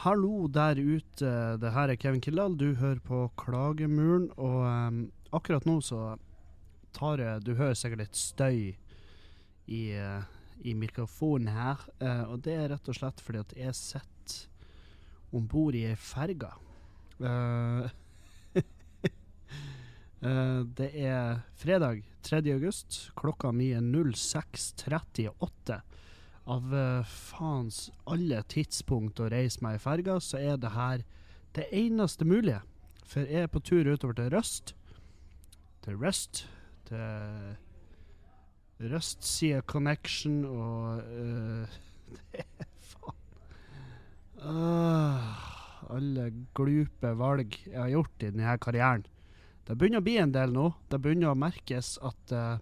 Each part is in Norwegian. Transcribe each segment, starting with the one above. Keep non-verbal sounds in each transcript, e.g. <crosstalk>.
Hallo der ute, det her er Kevin Kildahl. Du hører på Klagemuren. Og um, akkurat nå så tar jeg Du hører sikkert litt støy i, uh, i mikrofonen her. Uh, og det er rett og slett fordi at jeg sitter om bord i ei ferge. Uh, <laughs> det er fredag 3. august. Klokka mi er 06.38 av uh, faens alle tidspunkt å reise meg i ferga, så er det her det eneste mulige. For jeg er på tur utover til Røst. Til Røst. Til Røst sier Connection og uh, <laughs> Det er faen uh, Alle glupe valg jeg har gjort i denne karrieren. Det begynner å bli en del nå. Det begynner å merkes at uh,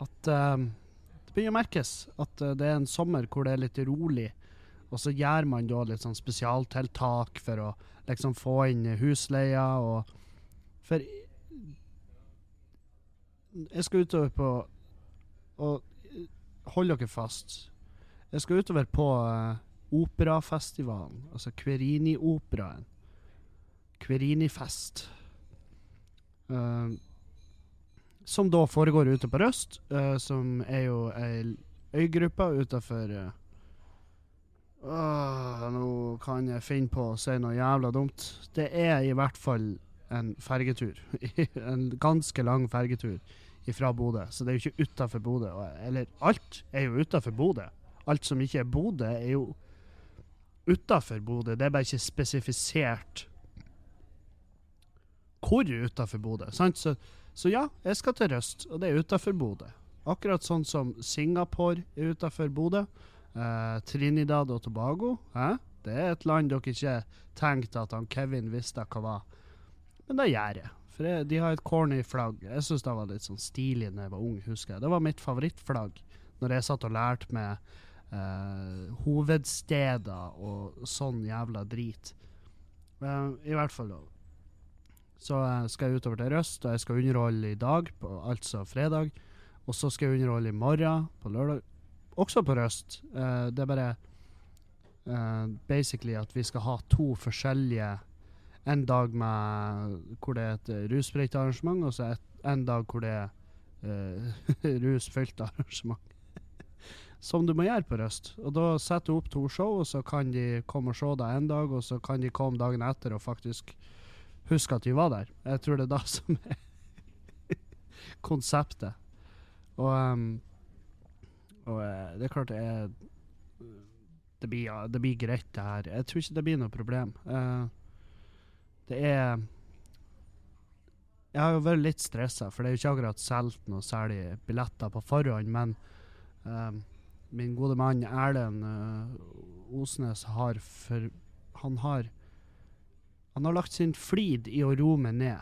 At det begynner å merkes at uh, det er en sommer hvor det er litt rolig. Og så gjør man da litt sånn spesialtiltak for å liksom få inn husleia og For jeg skal utover på Og hold dere fast. Jeg skal utover på uh, operafestivalen, altså Querini-operaen. Querini-fest. Uh, som da foregår ute på Røst, uh, som er jo ei øygruppe utafor uh, uh, Nå kan jeg finne på å si noe jævla dumt. Det er i hvert fall en fergetur. <laughs> en ganske lang fergetur fra Bodø. Så det er jo ikke utafor Bodø. Eller alt er jo utafor Bodø. Alt som ikke er Bodø, er jo utafor Bodø. Det er bare ikke spesifisert hvor utafor Bodø. Sant? Så så ja, jeg skal til Røst, og det er utafor Bodø. Akkurat sånn som Singapore er utafor Bodø. Eh, Trinidad og Tobago. Eh? Det er et land dere ikke tenkte at han Kevin visste hva var. Men det gjør jeg. For jeg, de har et corny flagg. Jeg syns det var litt sånn stilig da jeg var ung, husker jeg. Det var mitt favorittflagg når jeg satt og lærte med eh, hovedsteder og sånn jævla drit. Eh, I hvert fall. Så skal jeg utover til Røst, og jeg skal underholde i dag, på, altså fredag. Og så skal jeg underholde i morgen, på lørdag. Også på Røst. Uh, det er bare uh, basically at vi skal ha to forskjellige En dag med, hvor det er et rusfritt arrangement, og så et, en dag hvor det er uh, <laughs> rusfylt arrangement. <laughs> Som du må gjøre på Røst. Og da setter du opp to show, og så kan de komme og se deg en dag, og så kan de komme dagen etter og faktisk huske at vi var der. Jeg tror det er da <laughs> som er konseptet. Og, um, og uh, det er klart det er det blir, det blir, greit, det her. Jeg tror ikke det blir noe problem. Uh, det er Jeg har jo vært litt stressa, for det er jo ikke akkurat solgt noe særlig billetter på forhånd, men um, min gode mann Erlend uh, Osnes har for Han har han har lagt sin flid i å roe meg ned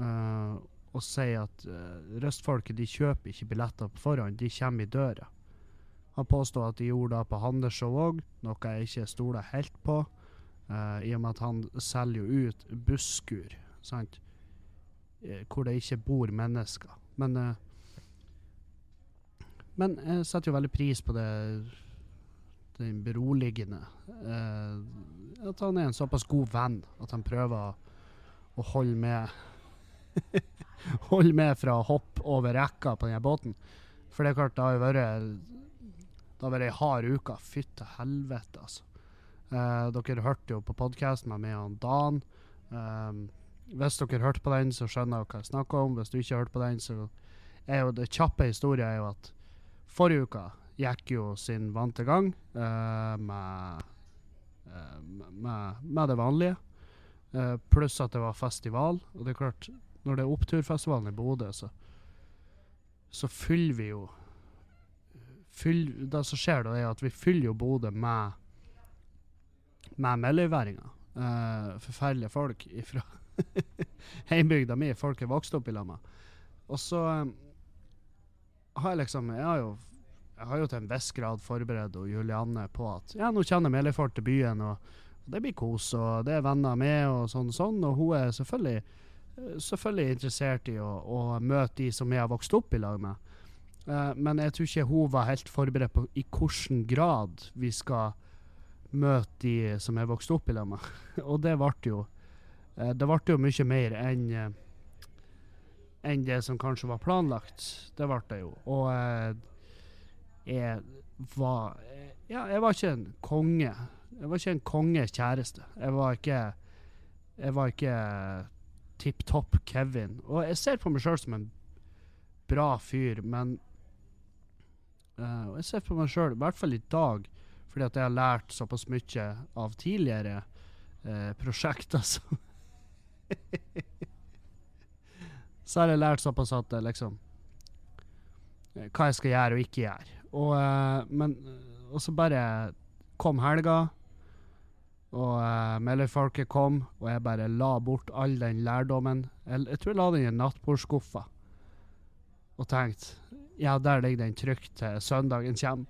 uh, og si at uh, røstfolket de kjøper ikke billetter på forhånd, de kommer i døra. Han påstår at de gjorde det på Handershow òg, noe jeg ikke stoler helt på, uh, i og med at han selger jo ut busskur, sant, hvor det ikke bor mennesker. Men men jeg setter jo veldig pris på det den beroligende. Eh, at han er en såpass god venn at han prøver å holde med <laughs> Holde med fra å hoppe over rekka på denne båten. For det er klart, det har jo vært Det har vært ei hard uke. Fytte helvete, altså. Eh, dere hørte jo på podkasten med meg og Dan. Eh, hvis dere hørte på den, så skjønner dere hva jeg snakker om. Hvis du ikke har hørt på den, så er jo det kjappe historien er jo at forrige uke gikk jo sin vante gang uh, med, uh, med, med, det vanlige. Uh, pluss at det var festival. Og det er klart, når det er oppturfestivalen i Bodø, så, så fyller vi jo fyll, Det som skjer da, er at vi fyller jo Bodø med med meløyværinger. forferdelige folk fra <laughs> heimbygda mi. Folk er vokst opp i lag med. Og så har jeg liksom Jeg har jo jeg har jo til en viss grad forberedt og Julianne på at ja, nå kjenner Melefort til byen, og, det blir kos, og det er venner med, og sånn og sånn. Og hun er selvfølgelig, eh, selvfølgelig interessert i å, å, møte de som jeg har vokst opp i lag med. Uh, men jeg tror ikke hun var helt forberedt på i hvilken grad vi skal møte de som jeg vokste opp i lag med. <laughs> Og det ble jo eh, Det ble jo mye mer enn eh, enn det som kanskje var planlagt. Det ble det jo. Og eh, jeg var Ja, jeg var ikke en konge. Jeg var ikke en konges kjæreste. Jeg var ikke Jeg var ikke tipp topp Kevin. Og jeg ser på meg sjøl som en bra fyr, men Og jeg ser på meg sjøl, i hvert fall i dag, fordi at jeg har lært såpass mye av tidligere uh, prosjekter som <laughs> Så har jeg lært såpass at liksom eh, Hva jeg skal gjøre og ikke gjøre. Og, eh, men Og så bare kom helga, og uh, Meløy-folket kom, og jeg bare la bort all den lærdommen. Jeg, jeg tror jeg la den i nattbordskuffa og tenkte ja, der ligger den trygt til søndagen kommer.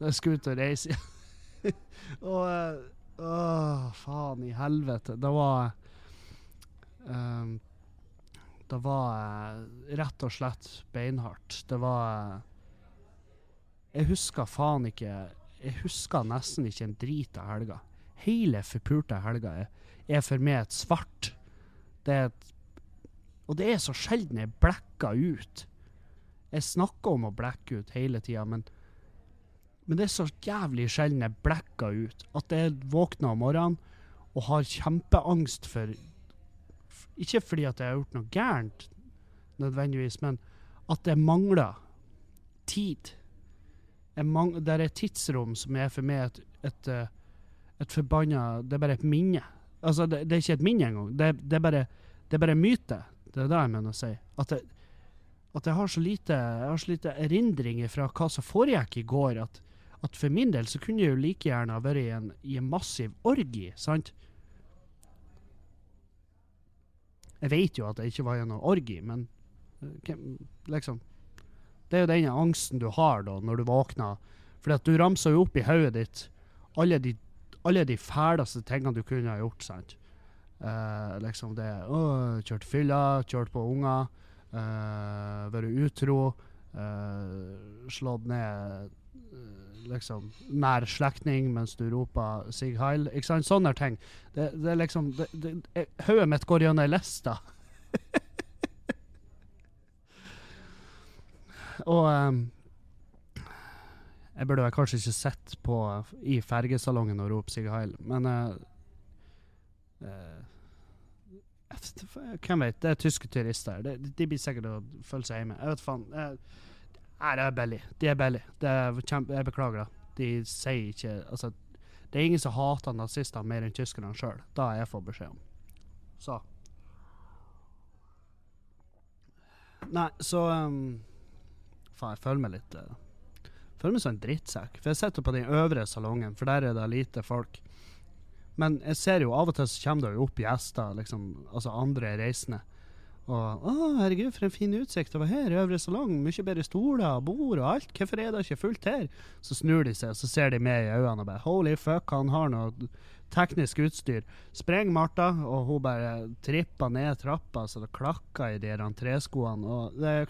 Jeg skal ut og reise igjen. <laughs> og Å, Åh, faen i helvete. Det var um, Det var rett og slett beinhardt. Det var Jeg husker faen ikke Jeg husker nesten ikke en drit av helga. Hele forpulte helga er, er for meg et svart. Det er et Og det er så sjelden jeg blekker ut. Jeg snakker om å blekke ut hele tida, men men det er så jævlig sjelden jeg blekker ut. At jeg våkner om morgenen og har kjempeangst for Ikke fordi at jeg har gjort noe gærent, nødvendigvis, men at jeg mangler tid. Det er et tidsrom som er for meg et, et, eh, et forbanna Det er bare et minne. Altså, det, det er ikke et minne engang. Det, det, er bare, det er bare myte. Det er det jeg mener å si. At jeg, at jeg har lite Jeg har så lite erindringer fra hva som foregikk i går, at, at for min del så kunne jeg jo like gjerne ha vært i en, i en massiv orgi, sant? Jeg vet jo at jeg ikke var i noen orgi, men eh, liksom Det er jo den angsten du har da, når du våkner. Fordi at du ramser jo opp i hodet ditt alle de, alle de fæleste tingene du kunne ha gjort, sant? Uh, liksom det uh, kjørt fylla, kjørt på unger, uh, vært utro, eh, slått ned liksom nær slektning mens du roper Sig Heil. Ikke sant? Sånne ting. Det, det er liksom det, det, Hodet mitt går gjennom ei liste. <laughs> Og um, Jeg burde vel kanskje ikke sett på i fergesalongen og rope Sig Heil, men uh, uh, Hvem vet? Det er tyske turister. De, de blir sikkert å føle seg hjemme. Jeg vet faen. Nei, det er billig. De er billig. Det jeg beklager, da. De sier ikke Altså, det er ingen som hater nazister mer enn tyskerne sjøl. Da har jeg fått beskjed om. Så. Nei, så um, Faen, jeg føler meg litt uh, Føler meg som en drittsekk. For jeg sitter på den øvre salongen, for der er det lite folk. Men jeg ser jo av og til så kommer det jo opp gjester, liksom, altså andre reisende. Og 'Å, herregud, for en fin utsikt over her. i Øvre salong. Mye bedre stoler, og bord og alt. Hvorfor er det ikke fullt her?' Så snur de seg, og så ser de meg i øynene og bare 'Holy fuck, han har noe teknisk utstyr'. Spreng Martha, og hun bare tripper ned trappa så det klakker i de treskoene, og det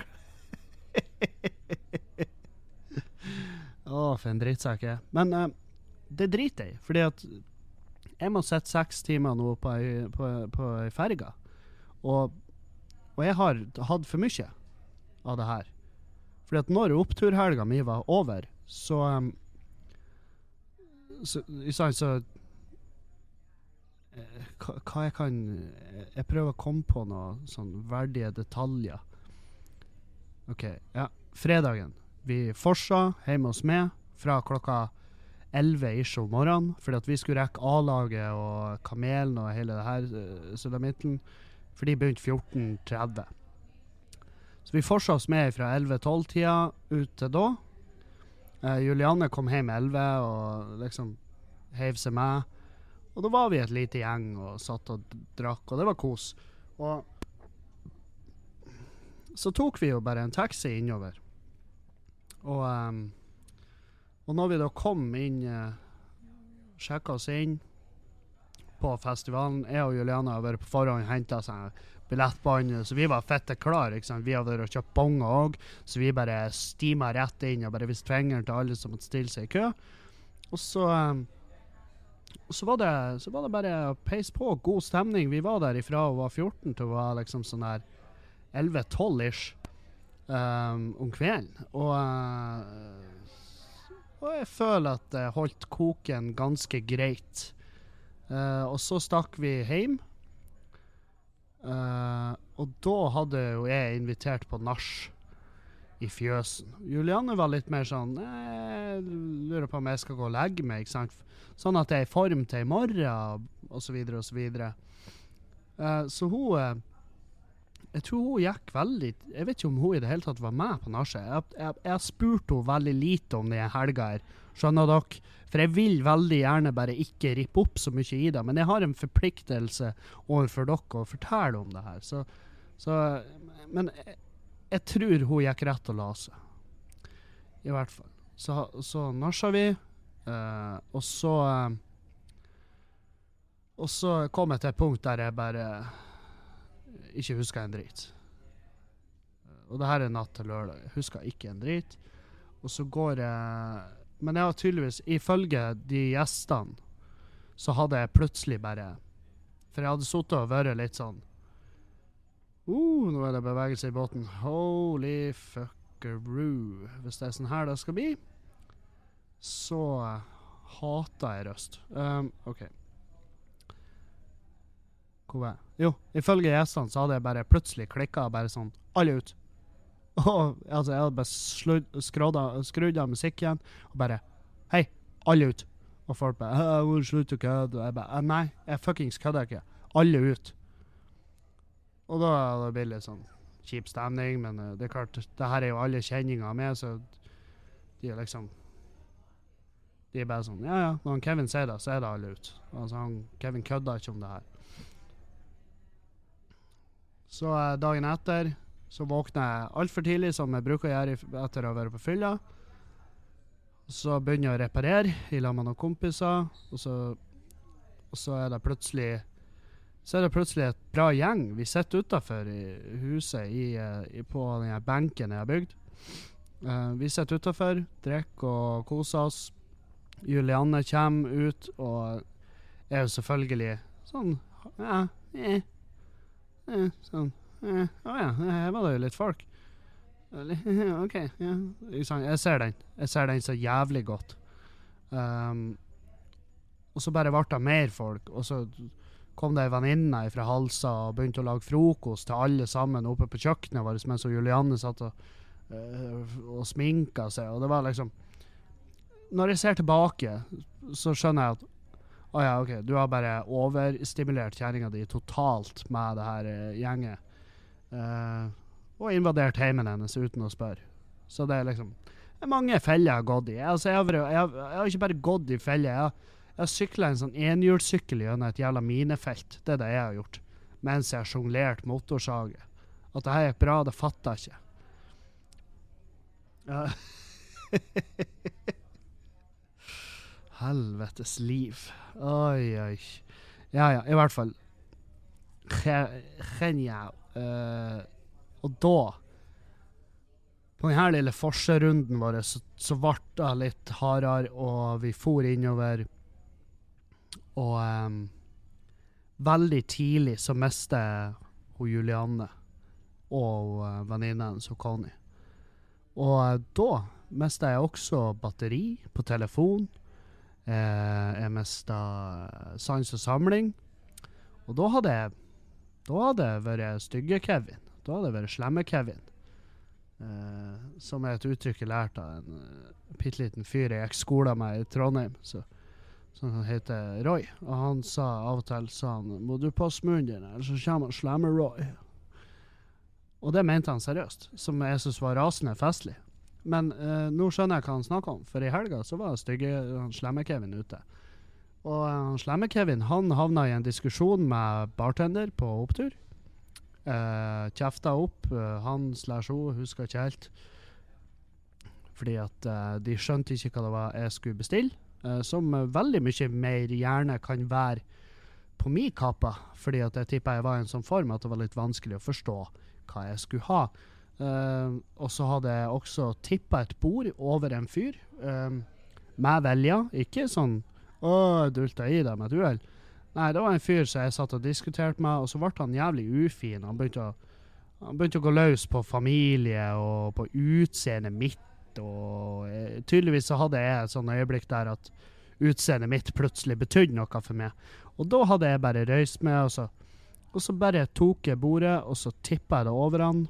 Å, for en drittsekk jeg er. Men uh, det driter jeg i, fordi at jeg må sitte seks timer nå på ei, ferge. Og, og jeg har hatt for mye av det her. Fordi at når oppturhelga mi var over, så um, Så, ikke sant, så eh, hva jeg kan Jeg prøver å komme på noen sånn verdige detaljer. OK. Ja, fredagen. Vi forsa hjemme hos meg fra klokka 11 ish om morgenen, fordi at vi skulle rekke A-laget og Kamelen og hele det her uh, sulamitten, for de begynte 14.30. Så vi forsa oss med fra 11-12-tida ut til da. Eh, Julianne kom hjem 11 og liksom heiv seg med. Og da var vi et lite gjeng og satt og drakk, og det var kos. Og så tok vi jo bare en taxi innover. Og, um, og når vi da kom inn, uh, sjekka oss inn på festivalen Jeg og Juliana har vært på forhånd og henta billettbånd, så vi var fette klare. Vi har vært og kjøpt bonger òg, så vi bare stima rett inn og bare viste fingeren til alle som måtte stille seg i kø. Og så um, så var, det, så var det bare å peise på. God stemning. Vi var der ifra hun var 14 til hun var liksom sånn der 11-12 ish um, om kvelden. Og, uh, og jeg føler at det holdt koken ganske greit. Uh, og så stakk vi hjem. Uh, og da hadde jo jeg invitert på nach i fjøsen. Julianne var litt mer sånn Jeg lurer på om jeg skal gå og legge meg. ikke sant? Sånn at jeg er i form til i morgen, osv., osv. Uh, så hun uh, Jeg tror hun gikk veldig Jeg vet ikke om hun i det hele tatt var med på nachet. Jeg, har spurt henne veldig lite om den helga her. Skjønner dere? For jeg vil veldig gjerne bare ikke rippe opp så mye i det. Men jeg har en forpliktelse overfor dere å fortelle om det her. Så, så Men jeg, jeg tror hun gikk rett og la seg. I hvert fall. Så, så nasja vi. Uh, og så uh, Og så kom jeg til et punkt der jeg bare ikke huska en drit. Og det her er natt til lørdag. Jeg huska ikke en drit. Og så går jeg Men jeg har tydeligvis, ifølge de gjestene, så hadde jeg plutselig bare For jeg hadde sittet og vært litt sånn uh, Nå er det bevegelse i båten. Holy fuckeroo. Hvis det er sånn her det skal bli, så hater jeg røst. Um, OK. Hvor var? Jo, ifølge gjestene så hadde jeg bare plutselig klikka bare sånn Alle ut. <laughs> Og altså, jeg hadde bare skrudd av musikken og bare Hei, alle ut. Og folk bare 'Slutt å kødde.' Og jeg bare Nei, jeg fuckings kødder ikke. Alle ut. Og da hadde det blitt litt sånn kjip stemning, men uh, det er klart, det her er jo alle kjenninger med, så de er liksom De er bare sånn Ja, ja, når Kevin sier det, så er det alle ut. Altså, han, Kevin kødder ikke om det her. Så uh, dagen etter så våkner jeg altfor tidlig, som jeg bruker å gjøre etter å ha vært på fylla. Så begynner jeg å reparere i lag med noen kompiser, og så, og så er det plutselig så er det plutselig et bra gjeng. Vi sitter utafor huset i, i, på den benken jeg har bygd. Uh, vi sitter utafor, drikker og koser oss. Julianne kommer ut og er jo selvfølgelig sånn ja, eh, eh, Sånn Å oh ja, her var det jo litt folk. <laughs> OK. Ja. Jeg ser den. Jeg ser den så jævlig godt. Um, og så bare ble det mer folk, og så kom det ei venninne fra Halsa og begynte å lage frokost til alle sammen oppe på kjøkkenet vårt mens Julianne satt og, uh, og sminka seg. Og det var liksom Når jeg ser tilbake, så skjønner jeg at å oh ja, OK, du har bare overstimulert kjerringa di totalt med det her uh, gjenget. Uh, og invadert heimen hennes uten å spørre. Så det er liksom det er mange feller jeg har gått i. Altså, jeg, har, jeg, har, jeg, har, ikke bare gått i feller. Jeg har, jeg har sykla en sånn enhjulssykkel gjennom et jævla minefelt. Det er det jeg har gjort. Mens jeg har sjonglert motorsage. At det her er bra, det fatter jeg ikke. Ja. <laughs> Helvetes liv. Oi, oi. Ja, ja, i hvert fall. Genial. Uh, og da På denne lille forserunden vår så, ble det litt hardere, og vi for innover. Og um, veldig tidlig så mister hun Julianne og uh, venninnen hennes, Connie. Og uh, da mister jeg også batteri på telefon. Uh, jeg mista sans og samling. Og da hadde jeg Da hadde jeg vært stygge-Kevin. Da hadde jeg vært slemme-Kevin. som er et uttrykk jeg lærte av en uh, bitte liten fyr jeg gikk skole med i Trondheim. Så som heter Roy. Og han sa av og til sånn må du passe munnen din, eller så kommer Slemme-Roy. Og det mente han seriøst, som jeg syntes var rasende festlig. Men uh, nå skjønner jeg hva han snakker om, for i helga så var stygge Slemme-Kevin ute. Og uh, Slemme-Kevin han havna i en diskusjon med bartender på opptur. Uh, kjefta opp. Han slash hun, husker ikke helt. Fordi at de skjønte ikke hva det var jeg skulle bestille. Som veldig mye mer gjerne kan være på min kappe, fordi at jeg tipper jeg var i en sånn form at det var litt vanskelig å forstå hva jeg skulle ha. Uh, og så hadde jeg også tippa et bord over en fyr uh, med velja. Ikke sånn Å, dulta i deg med et uhell. Nei, det var en fyr som jeg satt og diskuterte med, og så ble han jævlig ufin. Han begynte å, han begynte å gå løs på familie og på utseendet mitt. Og eh, tydeligvis så hadde jeg et sånt øyeblikk der at utseendet mitt plutselig betydde noe for meg. Og da hadde jeg bare røyst med, og så, og så bare tok jeg bordet, og så tippa jeg det over han.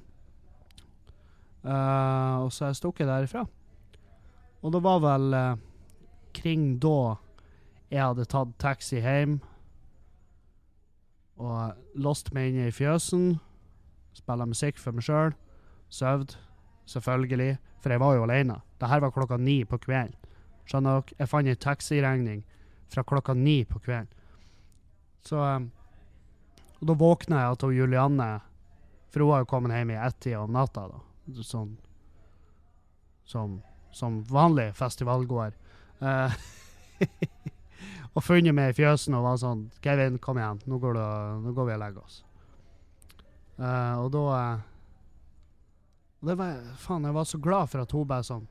Eh, og så jeg stukket derifra. Og det var vel uh, kring da jeg hadde tatt taxi hjem og låst meg inne i fjøsen. Spilla musikk for meg sjøl. Søvd, selvfølgelig, for jeg var jo alene. Det her var klokka ni på kvelden. Skjønner dere? Jeg fant en taxiregning fra klokka ni på kvelden. Så um, Og da våkna jeg til Julianne, for hun var jo kommet hjem i ett-tida om natta, da. Sånn som, som vanlig festivalgåer. Uh, <laughs> og funnet meg i fjøsen og var sånn 'Kevin, kom igjen. Nå går, det, nå går vi og legger oss.' Uh, og da det var, Faen, jeg var så glad for at hun bare sånn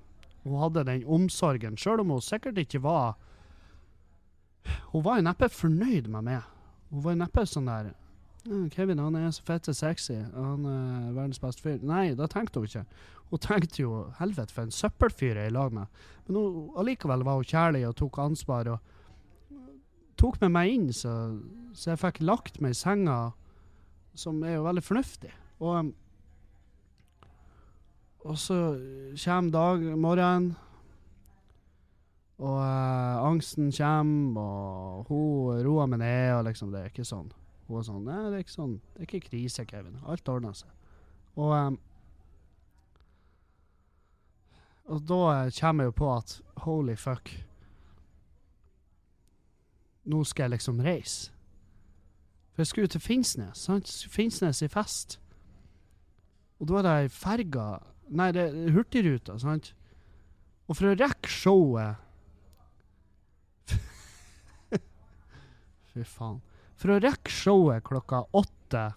Hun hadde den omsorgen, sjøl om hun sikkert ikke var Hun var jo neppe fornøyd med meg. Hun var neppe sånn der «Mm, 'Kevin, han er så fett og sexy. Han er verdens beste fyr.' Nei, da tenkte hun ikke. Hun tenkte jo 'helvete, for en søppelfyr jeg er i lag med'. Men hun, allikevel var hun kjærlig og tok ansvar. og tok med meg inn, så, så jeg fikk lagt meg i senga, som er jo veldig fornuftig. Og, og så kommer dag, morgenen, og uh, angsten kommer, og hun roer meg ned, og liksom, det er ikke sånn. Hun var sånn Nei, det er ikke sånn. Det er ikke krise, Kevin. Alt ordner seg. Og um, og da kommer jeg jo på at holy fuck nå skal jeg liksom reise. For jeg skulle til Finnsnes. sant? Finnsnes i fest. Og da er det ei ferga Nei, det er Hurtigruta, sant? Og for å rekke showet <laughs> Fy faen. For å rekke showet klokka åtte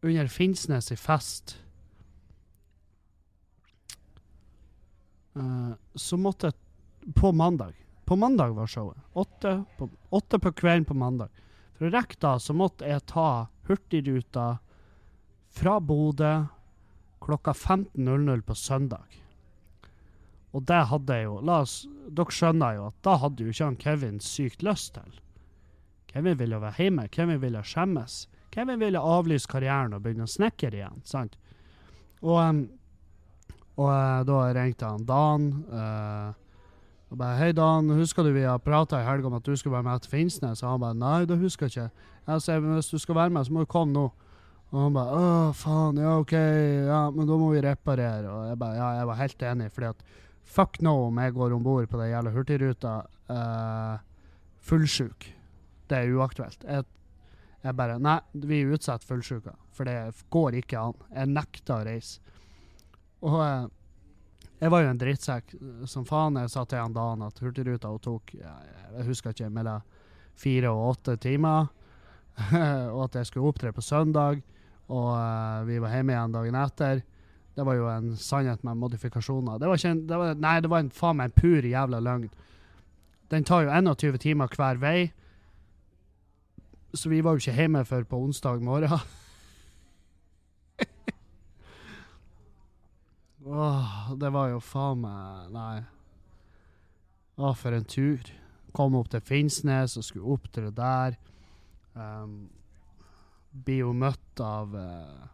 under Finnsnes i fest uh, Så måtte jeg På mandag på mandag var showet. Åtte på, åtte på kvelden på mandag. For å rekke da, så måtte jeg ta Hurtigruta fra Bodø klokka 15.00 på søndag. Og det hadde jeg jo la oss, Dere skjønner jo at da hadde jo ikke han Kevin sykt lyst til. Kevin ville være hjemme. Kevin ville skjemmes. Kevin ville avlyse karrieren og begynne å snekre igjen. sant? Og, og uh, da ringte han Dan. Uh, og bare 'Hei, Dan, husker du vi har prata i helga om at du skulle være med til Finnsnes?' Og han bare 'Nei, det husker jeg ikke'. Jeg sier 'Hvis du skal være med, så må du komme nå'. Og han bare 'Å, faen, ja, OK, ja, men da må vi reparere'. Og jeg bare Ja, jeg var helt enig, fordi at fuck no om jeg går om bord på den jævla Hurtigruta uh, fullsjuk. Det er uaktuelt. Jeg, jeg bare Nei, vi er utsatt fullsjuka, for det går ikke an. Jeg nekter å reise. Og jeg, jeg var jo en drittsekk som faen. Jeg sa til han dagen at Hurtigruta tok jeg husker ikke, mellom fire og åtte timer. <laughs> og at jeg skulle opptre på søndag, og uh, vi var hjemme igjen dagen etter. Det var jo en sannhet med modifikasjoner. Det var ikke en, det var, nei, det var en, faen meg en pur jævla løgn. Den tar jo 21 timer hver vei, så vi var jo ikke hjemme før på onsdag morgen. <laughs> Åh, det var jo faen meg Nei. Å, for en tur. Kom opp til Finnsnes og skulle opp til det der. Um, blir jo møtt av uh,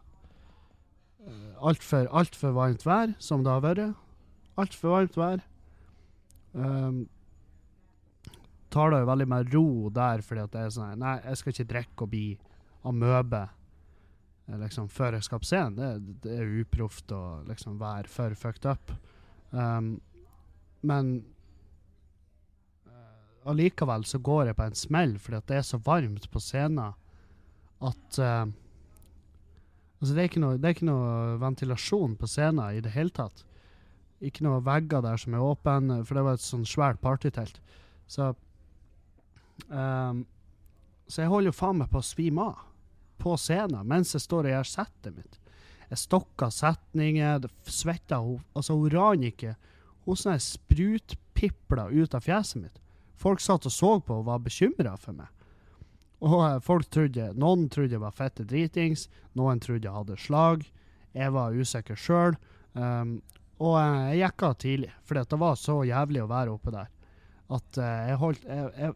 altfor alt for varmt vær, som det har vært. Altfor varmt vær. Um, tar det jo veldig med ro der, fordi at det er sånn Nei, jeg skal ikke drikke og bli amøbe Eh, liksom, før jeg skal på scenen. Det, det er uproft å liksom være for fucked up. Um, men uh, allikevel så går jeg på en smell fordi at det er så varmt på scenen at uh, Altså, det er, ikke noe, det er ikke noe ventilasjon på scenen i det hele tatt. Ikke noe vegger der som er åpne, for det var et sånn svært partytelt. Så um, Så jeg holder jo faen meg på å svime av på scenen mens jeg står og gjør settet mitt. Jeg stokka setninger, det svetta Altså, hun Ranike Hun sånn sprutpipla ut av fjeset mitt. Folk satt og så på og var bekymra for meg. Og eh, folk trodde, Noen trodde jeg var fette dritings, noen trodde jeg hadde slag. Jeg var usikker sjøl. Um, og eh, jeg gikk av tidlig, for det var så jævlig å være oppe der. At uh, jeg, holdt, jeg, jeg,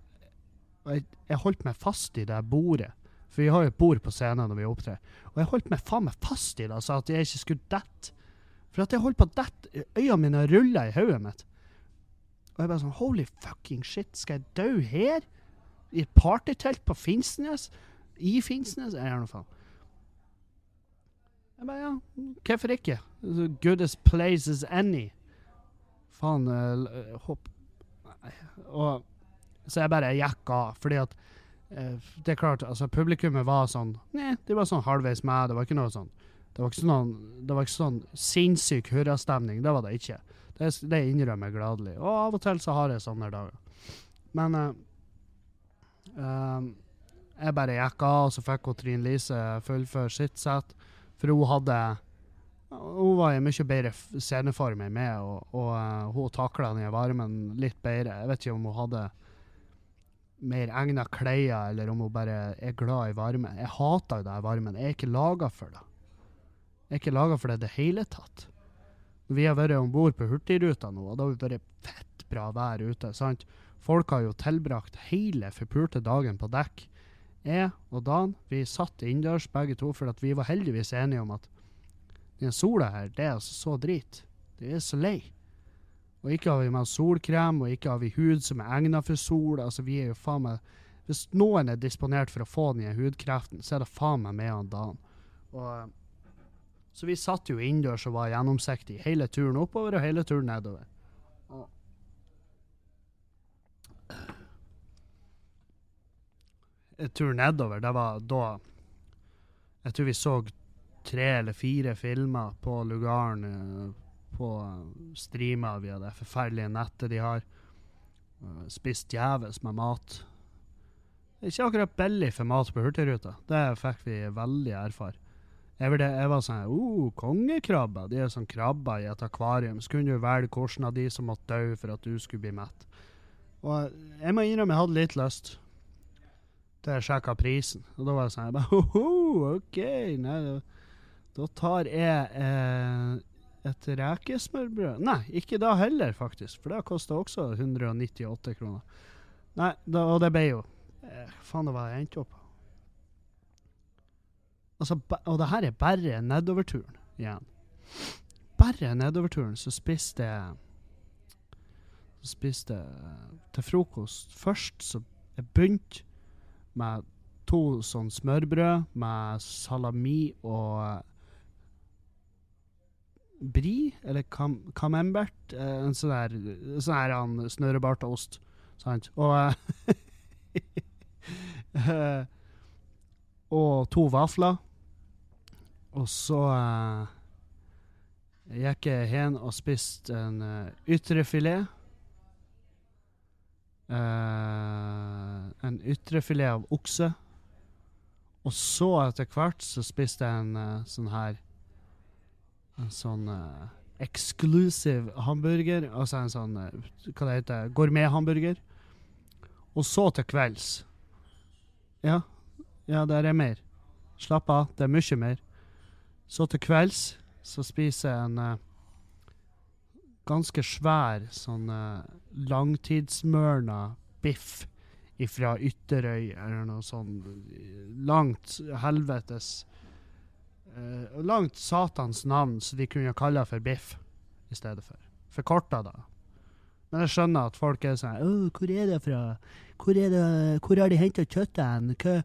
jeg, jeg holdt meg fast i det bordet. For vi har jo et bord på scenen når vi opptrer. Og jeg holdt meg faen meg fast i det, så at jeg ikke skulle dette. For at jeg holdt på å dette. Øynene mine rulla i hodet mitt. Og jeg bare sånn Holy fucking shit, skal jeg dø her? I et partytelt på Finnsnes? I Finnsnes? Jeg gjør noe faen. Jeg bare, ja, hvorfor ikke? The goodest place as any. Faen, uh, hopp Og Så jeg bare gikk av, fordi at eh, Det er klart, altså, publikummet var sånn Nei, de var sånn halvveis med. Det var ikke noe sånn Det var ikke sånn, det var ikke sånn sinnssyk hurrastemning. Det var det ikke. Det, det innrømmer jeg gladelig. Og av og til så har jeg sånne dager. Men uh, jeg bare gikk av, og så fikk hun Trine Lise fullføre sitt sett. For hun hadde Hun var i mye bedre sceneform enn meg, og, og uh, hun takla den varmen litt bedre. Jeg vet ikke om hun hadde mer egna klær, eller om hun bare er glad i varme. Jeg hater jo den varmen. Jeg er ikke laga for det. Jeg er ikke laga for det i det hele tatt. Vi har vært om bord på Hurtigruta nå, og da har vi vært fett bra vær ute. sant? Folk har jo tilbrakt hele forpulte dagen på dekk. Jeg og Dan vi satt innendørs begge to, for vi var heldigvis enige om at den sola her, det er altså så drit. Det er så lei. Og ikke har vi med solkrem, og ikke har vi hud som er egnet for sol. altså vi er jo faen meg, Hvis noen er disponert for å få den hudkreften, så er det faen meg med han Dan. Og, så vi satt jo innendørs og var gjennomsiktige hele turen oppover og hele turen nedover. tur nedover, det var da Jeg tror vi så tre eller fire filmer på lugaren eh, på streamer via det forferdelige nettet de har. Spist djevelsk med mat. Ikke akkurat billig for mat på Hurtigruta. Det fikk vi veldig erfare. Jeg, jeg var sånn oh, kongekrabber. De er sånn krabber i et akvarium. Så kunne du velge hvilken av de som måtte dø for at du skulle bli mett. Og jeg må innrømme jeg hadde litt lyst til jeg sjekka prisen. Og da var det sånn jeg bare, OK, nei, da tar jeg eh, et rekesmørbrød. Nei, ikke da heller, faktisk, for det kosta også 198 kroner. Nei, da, og det ble jo eh, Faen, det var jeg endte opp Altså, og det her er bare nedoverturen igjen. Bare nedoverturen så spiste jeg Så spiste jeg til frokost Først så jeg begynte med to sånn smørbrød med salami og bri, eller cam camembert. Eh, en sånn her, sånn her han snørrebarta ost. Sant? Og uh, <laughs> Og to vafler. Og så uh, gikk jeg hen og spiste en uh, ytrefilet. Uh, en ytrefilet av okse. Og så, etter hvert, så spiste jeg en uh, sånn her En sånn uh, exclusive hamburger. Altså en sånn Hva det heter Gourmethamburger. Og så til kvelds Ja, ja, der er mer. Slapp av, det er mye mer. Så til kvelds så spiser jeg en ganske svær sånn uh, langtidsmørna biff ifra Ytterøy eller noe sånn langt helvetes uh, Langt satans navn, så de kunne kalle for biff i stedet for. Forkorta, da. Men jeg skjønner at folk er sånn Hvor er det fra? Hvor, er det, hvor har de henta kjøttet hen?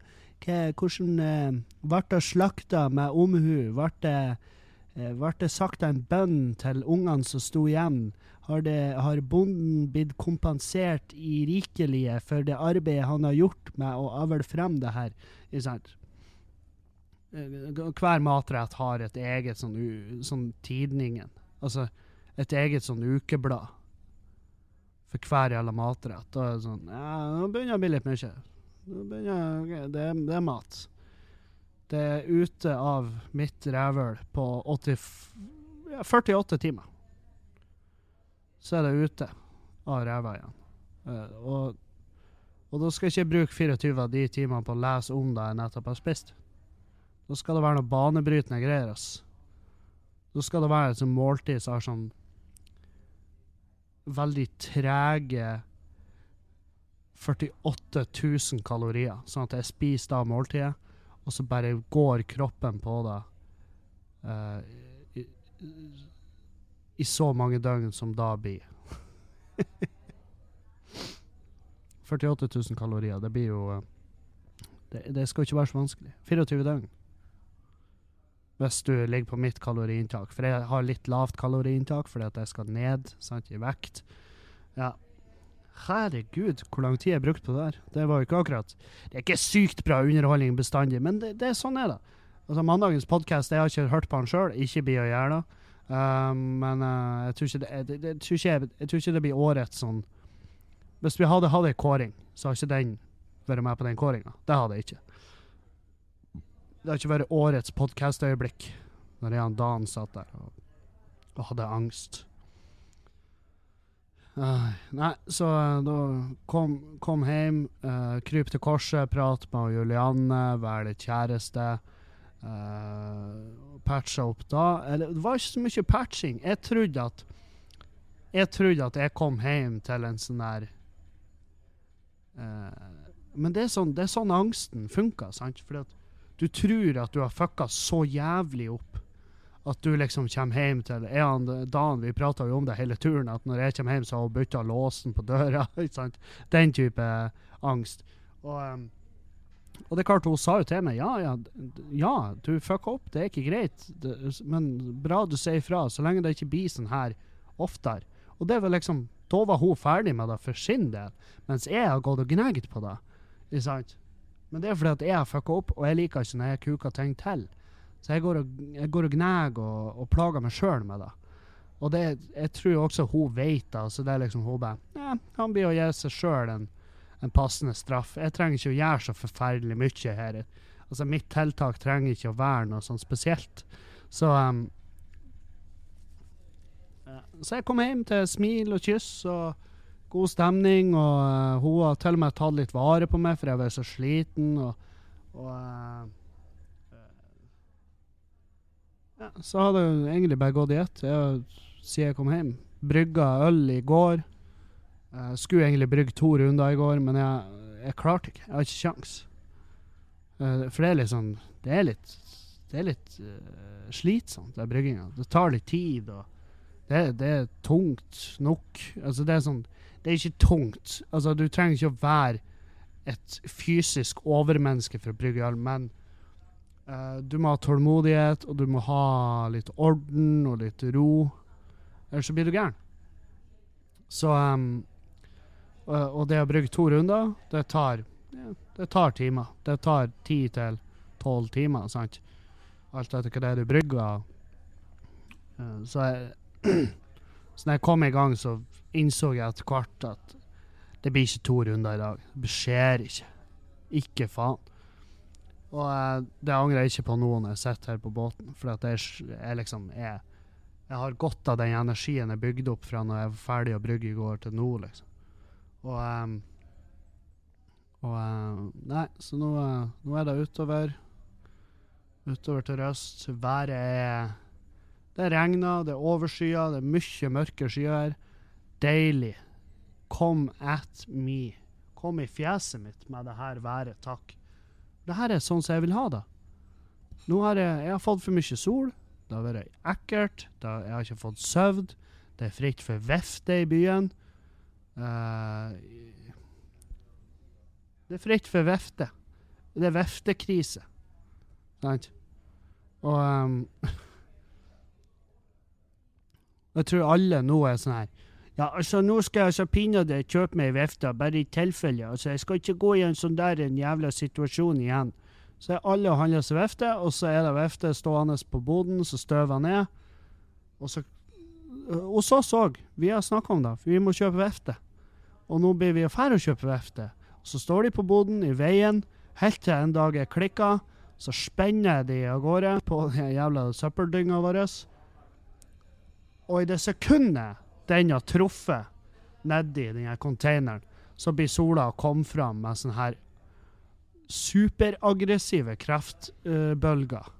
Hvordan uh, ble det slakta med omhu? Ble det Eh, sagt en bønn til ungene som sto igjen? Har, det, har, bonden blitt kompensert i rikelige for det arbeidet han har gjort med å avle frem det her? Eh, hver matrett har et eget sånn, sånn tidningen. Altså et eget sånn ukeblad for hver jævla matrett. Da er det sånn Ja, nå begynner det å bli litt mye. Begynner, det, det er mat. Det er ute av mitt rævhøl på 80, ja, 48 timer. Så er det ute. av ræva igjen. Eh, og, og da skal jeg ikke bruke 24 av de timene på å lese om det jeg nettopp har spist. Da skal det være noe banebrytende greier. ass. Da skal det være et sånt måltid som har sånn veldig trege 48 000 kalorier. Sånn at jeg spiser da måltidet, og så bare går kroppen på det uh, i, i så mange døgn som da blir. <laughs> 48 000 kalorier, det blir jo eh, det, det skal ikke være så vanskelig. 24 døgn. Hvis du ligger på mitt kaloriinntak. For jeg har litt lavt kaloriinntak fordi at jeg skal ned sant, i vekt. Ja. Herregud, hvor lang tid jeg brukte på det der. Det var jo ikke akkurat Det er ikke sykt bra underholdning bestandig, men det, det er sånn er det. Altså, mandagens podkast, jeg har ikke hørt på den sjøl, ikke bli å gjøre det. Um, men uh, jeg, tror det, jeg, jeg, tror jeg, jeg tror ikke det blir årets sånn Hvis vi hadde hatt ei kåring, så har ikke den vært med på den kåringa. Det hadde jeg ikke. Det har ikke vært årets podkastøyeblikk når jeg og Dan satt der og, og hadde angst. Uh, nei, så uh, da kom, kom hjem, uh, kryp til korset, prat med Julianne, vær litt kjæreste. Uh, patcha opp da. Eller det var ikke så mye patching. Jeg trodde at Jeg trodde at jeg kom hjem til en sånn der Men det er, sånn, det er sånn angsten funker, sant? Fordi at du tror at du har fucka så jævlig opp at du liksom kommer hjem til en Dan, vi prata jo om det hele turen, at når jeg kommer hjem, så har hun bytta låsen på døra. <laughs> ikke sant? Den type angst. Og, um, og det er klart, hun sa jo til meg ja, ja, ja du fucka opp, det er ikke greit, det, men bra du sier ifra, så lenge det ikke blir sånn her oftere. Og det var liksom, da var hun ferdig med det for sin del, mens jeg har gått og gnagd på det. Ikke sant? Men det er fordi at jeg har fucka opp, og jeg liker ikke når jeg kuker ting til. Så jeg går og, jeg går og gnager og, og plager meg sjøl med det. Og det, jeg tror også hun vet det. Så det er liksom hun bare ja, Han blir å gi seg sjøl en, en passende straff. Jeg trenger ikke å gjøre så forferdelig mye her. Altså, mitt tiltak trenger ikke å være noe sånn spesielt. Så um, Så jeg kom hjem til smil og kyss og god stemning, og uh, hun har til og med tatt litt vare på meg, for jeg var så sliten. Og, og uh, ja, så hadde det egentlig bare gått i ett siden jeg kom hjem. Brygga øl i går. Uh, skulle egentlig brygge to runder i går, men jeg, jeg klarte ikke. Jeg har ikke kjangs. For det er litt sånn Det er litt, det er litt slitsomt, den brygginga. Det tar litt tid, og det, det, er tungt nok. Altså, det er sånn Det er ikke tungt. Altså, du trenger ikke å være et fysisk overmenneske for å brygge øl, men Uh, du må ha tålmodighet, og du må ha litt orden og litt ro. Ellers så blir du gæren. Så um, uh, Og det å brygge to runder, det tar, ja, det tar timer. Det tar ti til tolv timer, sant? Alt etter hva det er du brygger. Uh, så, jeg, <clears throat> så når jeg kom i gang, så innså jeg etter hvert at det blir ikke to runder i dag. Det skjer ikke. Ikke faen. Og det angrer jeg ikke på nå når jeg sitter her på båten, for at jeg, jeg liksom er Jeg har godt av den energien jeg bygde opp fra når jeg var ferdig å brygge i går, til nå, liksom. Og, um, og uh, Nei, så nå, nå, er det utover. Utover til Røst. Været er Det regner, det er overskya, det er mye mørke skyer. Deilig. Kom at me. Kom i fjeset mitt med det her været, takk. Det her er sånn som jeg vil ha det. Nå har jeg, jeg har fått for mye sol. Det har vært ekkelt. Jeg har ikke fått søvn. Det er fritt for vifte i byen. Uh, det er fritt for vifte. Det er viftekrise. Sant? Og um, <laughs> Jeg tror alle nå er sånn her ja, altså, nå skal jeg altså pinadø kjøpe meg vifte, bare i tilfelle. Altså, jeg skal ikke gå i en sånn der en jævla situasjon igjen. Så er alle og handler seg vifte, og så er det vifte stående på boden, så støver ned. Og så Hos oss òg. Vi har snakka om det, vi må kjøpe vifte. Og nå blir vi å kjøpe vifte. Så står de på boden, i veien, helt til en dag er klikka. Så spenner de av gårde på den jævla søppeldynga vår. Og i det sekundet den har truffet nedi denne containeren, så blir sola å komme fram med sånne her superaggressive kreftbølger.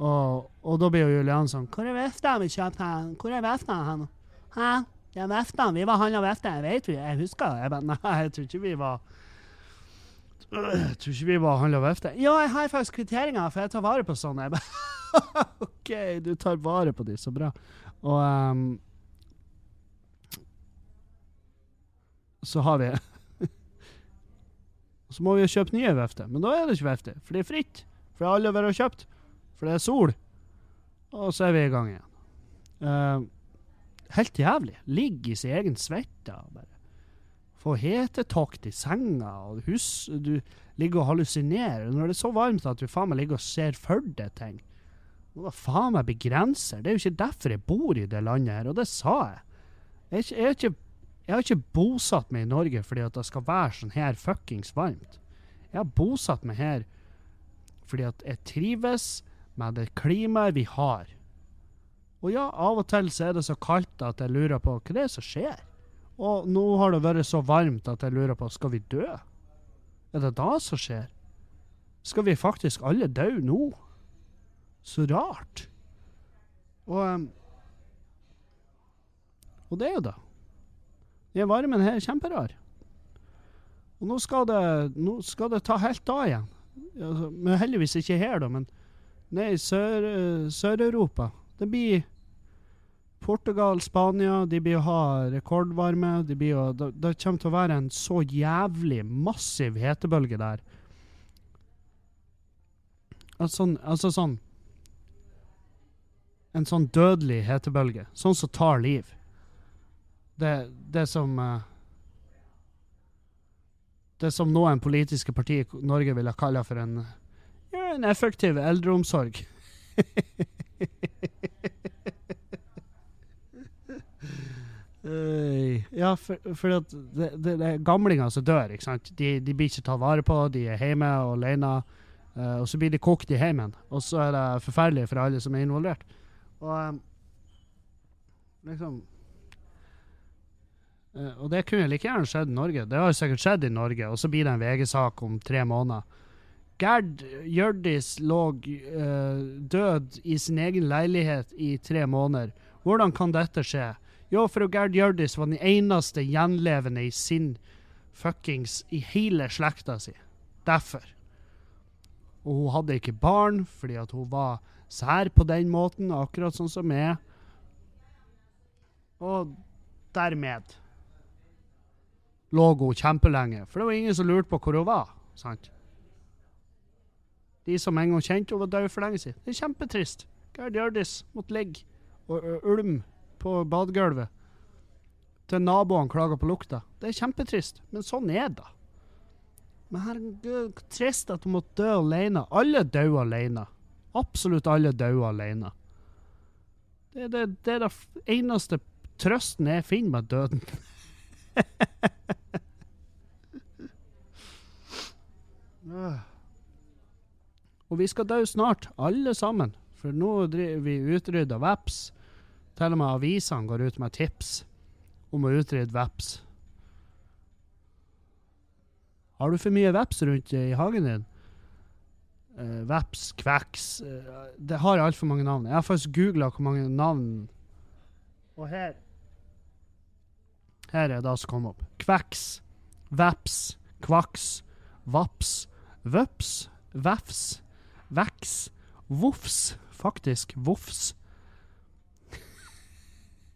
Og, og da blir jo Julian sånn Hvor er vifta vi kjøpte? her? Hvor er vifta hen? Hæ? Det er vifta. Vi var handla vifte. Jeg vet vi. Jeg husker det. Jeg bare, nei, jeg tror ikke vi var jeg tror ikke vi var handla vifte. Ja, jeg har faktisk kvitteringer, for jeg tar vare på sånne. Jeg <laughs> bare, OK, du tar vare på de, så bra. Og um, så har vi <laughs> Så må vi jo kjøpe nye vifter, men da er det ikke vifter, for det er fritt. For alle har vært og kjøpt. For det er sol. Og så er vi i gang igjen. Uh, helt jævlig. Ligge i sin egen svette. Bare. Få hetetokt i senga, og hus, du ligger og hallusinerer. Når det er så varmt at du faen meg ligger og ser for deg ting. Må da faen meg begrenser. Det er jo ikke derfor jeg bor i det landet her, og det sa jeg. Jeg, er ikke, jeg, er ikke, jeg har ikke bosatt meg i Norge fordi at det skal være sånn her fuckings varmt. Jeg har bosatt meg her fordi at jeg trives med det klimaet vi har. Og ja, av og til så er det så kaldt at jeg lurer på hva det er som skjer. Og nå har det vært så varmt at jeg lurer på skal vi dø? Er det da som skjer? Skal vi faktisk alle dø nå? Så rart. Og um, Og det er jo det. Den varmen her er kjemperar. Og nå skal det, nå skal det ta helt av igjen. Altså, men heldigvis ikke her, da. Men nede i Sør-Europa. Sør det blir Portugal, Spania, de blir å ha rekordvarme. De å, det, det kommer til å være en så jævlig massiv hetebølge der. Altså sånn, altså sånn En sånn dødelig hetebølge. Sånn som tar liv. Det, det som uh, Det som noen politiske partier i Norge ville kalle for en, ja, en effektiv eldreomsorg. Uh, ja, for, for det, det, det, er gamlinger som dør. ikke sant? De, de blir ikke tatt vare på, de er hjemme og alene. Uh, og så blir de kokt i heimen, og så er det forferdelig for alle som er involvert. Og um, liksom Og det kunne like gjerne skjedd i Norge. Det har jo sikkert skjedd i Norge, og så blir det en VG-sak om tre måneder. Gerd Hjørdis lå død i sin egen leilighet i tre måneder. Hvordan kan dette skje? Jo, for Gerd Hjørdis var den eneste gjenlevende i sin fuckings I hele slekta si. Derfor. Og hun hadde ikke barn fordi at hun var sær på den måten, akkurat sånn som meg. Og dermed lå hun kjempelenge, for det var ingen som lurte på hvor hun var. sant? De som en gang kjente henne, var døde for lenge siden. Det er kjempetrist. Gerd Hjørdis måtte ligge og ulme på badegulvet til naboene klager på lukta. Det er kjempetrist, men sånn er det. Men herregud, trist at hun måtte dø alene. Alle dør alene. Absolutt alle dør alene. Det, det, det er det eneste trøsten jeg finner med døden. <laughs> Og vi skal dø snart, alle sammen. For nå driver vi utrydda veps. Til og med avisene går ut med tips om å utrydde veps. Har du for mye veps rundt i hagen din? Uh, veps, kveks uh, Det har altfor mange navn. Jeg har faktisk googla hvor mange navn Og her Her er det som kom opp. Kveks, veps, kvaks, vaps, vøps, vefs, veks, vofs. Faktisk vofs.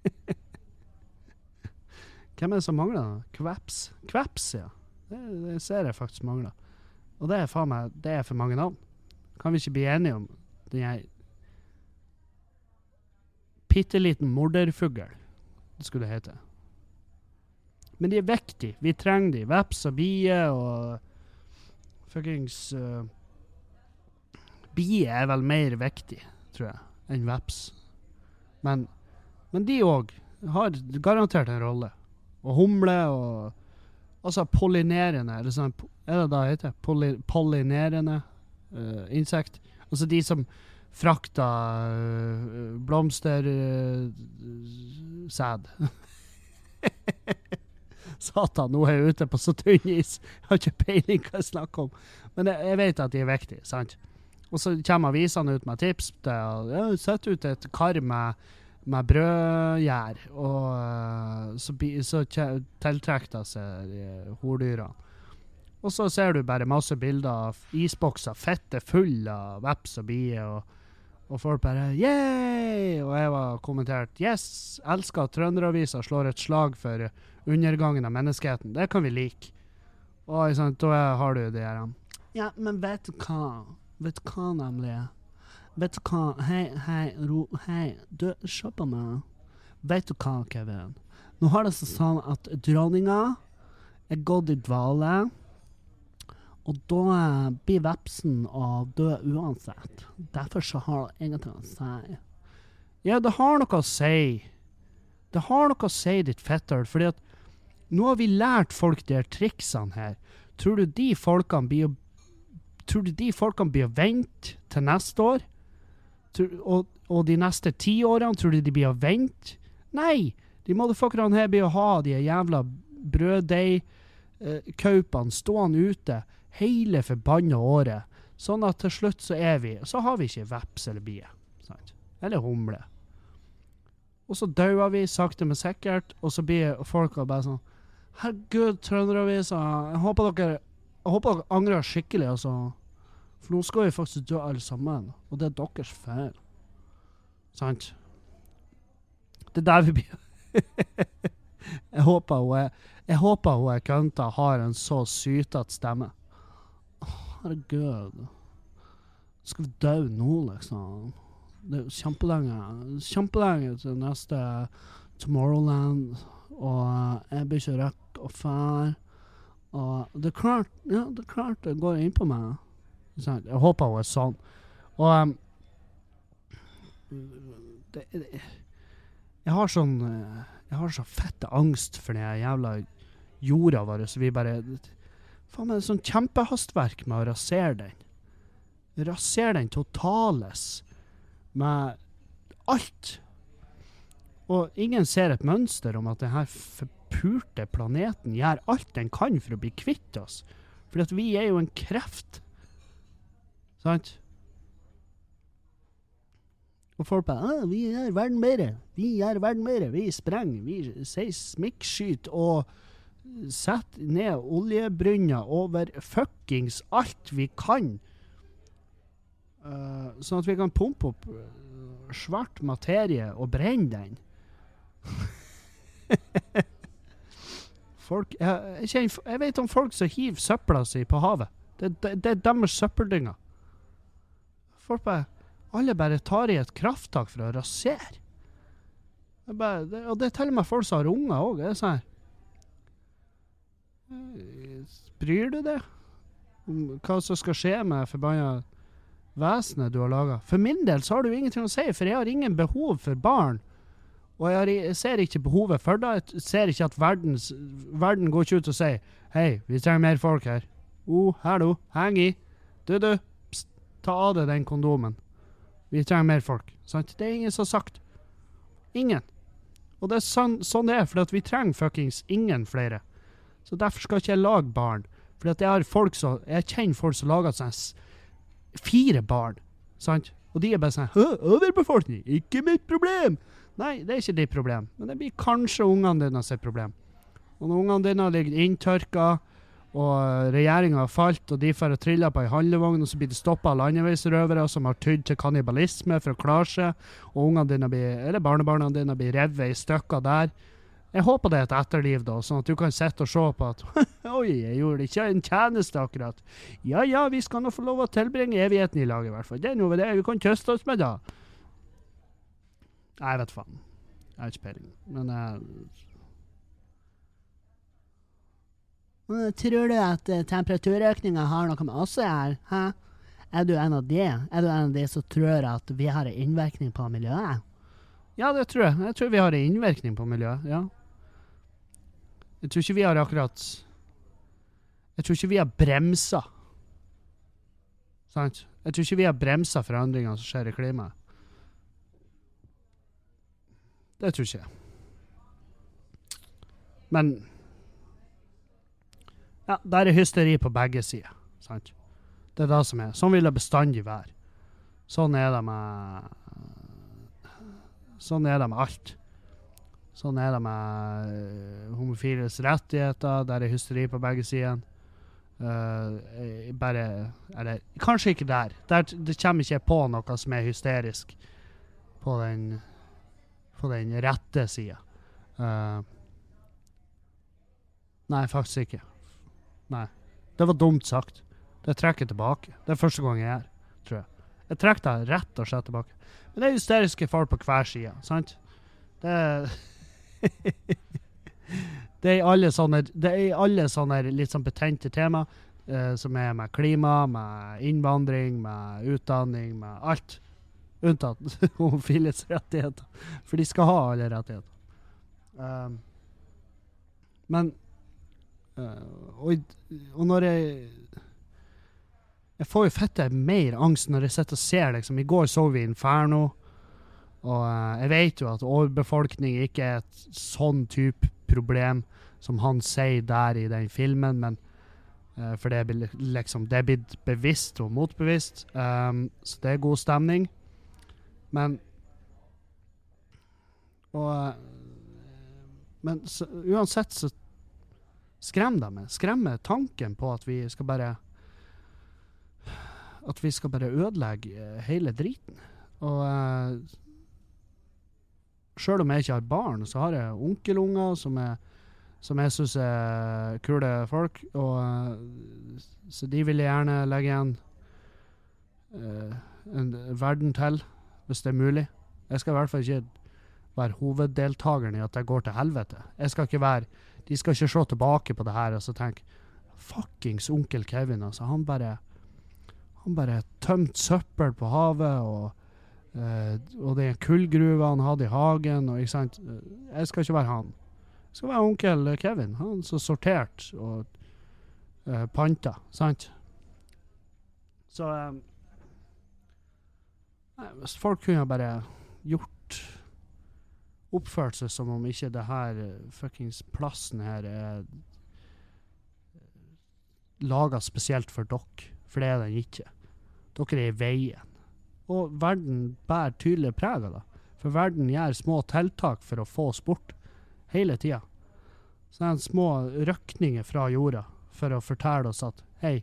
<laughs> Hvem er det som mangler? Kveps? Kveps, ja. Det, det, ser jeg faktisk mangler. Og det er meg Det er for mange navn. Kan vi ikke bli enige om den Bitte liten morderfugl, det skulle det hete. Men de er viktige. Vi trenger de. Veps og bier og fuckings uh, Bier er vel mer viktig, tror jeg, enn veps. Men, men de òg har garantert en rolle. Og humle og Altså pollinerende, er det, sånn, er det da det heter? Poly, pollinerende uh, insekt. Altså de som frakter uh, blomstersæd. <laughs> Satan, nå er jeg ute på så tynn is. Jeg har ikke peiling hva jeg snakker om. Men jeg, jeg vet at de er viktige, sant? Og så kommer avisene ut med tips Sett ut et kar med, med brødgjær, og eh, så, så tiltrekker det seg hordyra. Og så ser du bare masse bilder av isbokser fette full av veps og bier, og, og folk bare yeah! Og jeg var kommentert yes, elsker at Trønderavisa slår et slag for undergangen av menneskeheten. Det kan vi like. Og sant, da har du det her Ja, men vet du hva? Vet du hva, nemlig? Vet du hva? Hei, hei, ro, hei. Du, se på meg. Vet du hva, Kevin? Nå har det seg sånn at dronninga er gått i dvale. Og da eh, blir vepsen å dø uansett. Derfor så har det ingenting å si. Ja, det har noe å si. Det har noe å si, ditt fetter, fordi at nå har vi lært folk de triksene her. Tror du de folkene blir Tror du de folkene blir å vente til neste år? Og, og de neste ti årene, tror du de blir å vente? Nei! De motherfuckerne her blir å ha de jævla brøddeigkaupene stående ute hele forbanna året. Sånn at til slutt så er vi Så har vi ikke veps eller bie. Sant? Eller humle. Og så dauer vi sakte, men sikkert, og så blir folka bare sånn Herregud, Trønderavisa, jeg håper dere Jeg håper dere angrer skikkelig, altså. For nå skal vi faktisk dø alle sammen, og det er deres feil. Sant? Det er der vi blir <laughs> Jeg håper hun er Jeg håper hun er kønta har en så sytete stemme. Herregud. Skal vi dø nå, liksom? Det er jo kjempelenge Kjempelenge til neste Tomorrowland, og jeg blir ikke rekke å fære. Og det er klart Ja, det er klart det går inn på meg. Jeg håper hun er sånn. Og um, det, det, Jeg har sånn eh, Jeg har så fette angst for den jævla jorda vår, så vi bare Faen det er sånn kjempehastverk med å rasere den. Rasere den totales med alt. Og ingen ser et mønster om at denne forpulte planeten gjør alt den kan for å bli kvitt oss. For at vi er jo en kreft. Sant? Og folk bare ah, 'Vi gjør verden bedre. Vi gjør verden bedre. Vi sprenger. Vi seismikkskyter og setter ned oljebrønner over fuckings alt vi kan. uh, sånn at vi kan pumpe opp eh, svart materie og brenne den. folk jeg, jeg, kjenner, jeg vet om folk som hiver søpla si på havet. Det, det, det er deres søppeldynger. Folk bare Alle bare tar i et krafttak for å rasere. Jeg bare, det, og det er til og med folk som har unger òg. Det er sånn her Eh, Bryr du deg om hva som skal skje med forbanna vesenet du har laga? For min del så har du ingenting å si, for jeg har ingen behov for barn. Og jeg ser ikke behovet for det. Jeg ser ikke at verdens, verden går ikke ut og sier Hei, vi trenger mer folk her. Oh, hallo, heng i. Du, du, pst, ta av deg den kondomen. Vi trenger mer folk. Sant? Det er ingen som har sagt. Ingen. Og det er sånn, sånn det er, for vi trenger fuckings ingen flere. Så derfor skal ikke jeg lage barn. For jeg Jeg kjenner folk som lager sånn fire barn. Sant? Og de er bare sånn «Hø, Overbefolkning, ikke mitt problem! Nei, det er ikke ditt problem. Men det blir kanskje ungene dine sitt problem. Og når ungene dine ligger inntørka, og regjeringa har falt, og de får trilla på ei handlevogn, og så blir de stoppa av landeveisrøvere som har tydd til kannibalisme for å klare seg, og ungene dine blir, eller barnebarna dine blir revet i stykker der. Jeg håper det er et etterliv, da, sånn at du kan sitte og se på at <laughs> Oi, jeg gjorde ikke en tjeneste, akkurat. Ja ja, vi skal nå få lov å tilbringe evigheten i lag, i hvert fall. Det er noe det. Vi kan trøste oss med da. Jeg vet faen. Jeg har ikke peiling. Men jeg Tror du at uh, temperaturøkninga har noe med oss å gjøre? Hæ? Er du en av de? Er du en av de som tror at vi har en innvirkning på miljøet? Ja, det tror jeg. Jeg tror vi har en innvirkning på miljøet, ja. Jeg tror ikke vi har akkurat Jeg tror ikke vi har bremsa. Sant? Jeg tror ikke vi har bremsa forandringene som skjer i klimaet. Det tror ikke jeg. Men Ja, der er hysteri på begge sider. Sant? Det er det som er. Sånn vil det bestandig være. Sånn er det med Sånn er det med alt. Sånn er det med uh, homofiles rettigheter. Der er hysteri på begge sider. Uh, bare Eller kanskje ikke der. der. Det kommer ikke på noe som er hysterisk på den, på den rette sida. Uh, nei, faktisk ikke. Nei. Det var dumt sagt. Det trekker tilbake. Det er første gang jeg gjør, tror jeg. Jeg trekker det rett og slett tilbake. Men det er hysteriske folk på hver side, sant? Det <laughs> Det er i alle sånne, det er alle sånne litt sånn betente tema, eh, som er med klima, med innvandring, med utdanning, med alt. Unntatt <laughs> homofiles rettigheter. For de skal ha alle rettigheter. Um, men uh, og, og når jeg jeg får jo fette mer angst når jeg sitter og ser, liksom. I går så vi Inferno. Og uh, jeg vet jo at overbefolkning ikke er et sånn type problem som han sier der i den filmen, men uh, For det er liksom Det er blitt bevisst og motbevisst, um, så det er god stemning. Men Og uh, Men så, uansett så skremmer de meg. Skremmer tanken på at vi skal bare at vi skal bare ødelegge eh, hele driten. Og uh, sjøl om jeg ikke har barn, så har jeg onkelunger som, som jeg syns er kule folk. Og, uh, så de vil jeg gjerne legge igjen uh, en verden til, hvis det er mulig. Jeg skal i hvert fall ikke være hoveddeltakeren i at det går til helvete. Jeg skal ikke være De skal ikke se tilbake på det her og så tenke Fuckings onkel Kevin, altså. Han bare han bare tømte søppel på havet, og, uh, og den kullgruva han hadde i hagen. Og, sant? Jeg skal ikke være han. Jeg skal være onkel Kevin. Han som sorterte og uh, panta, sant? Så um, nei, Hvis folk kunne bare gjort Oppført seg som om ikke det her fuckings plassen her er laga spesielt for dere, for det er den ikke. Dere er i veien. Og verden bærer tydelig preg av det. For verden gjør små tiltak for å få oss bort hele tida. Så det er små røkninger fra jorda for å fortelle oss at hei,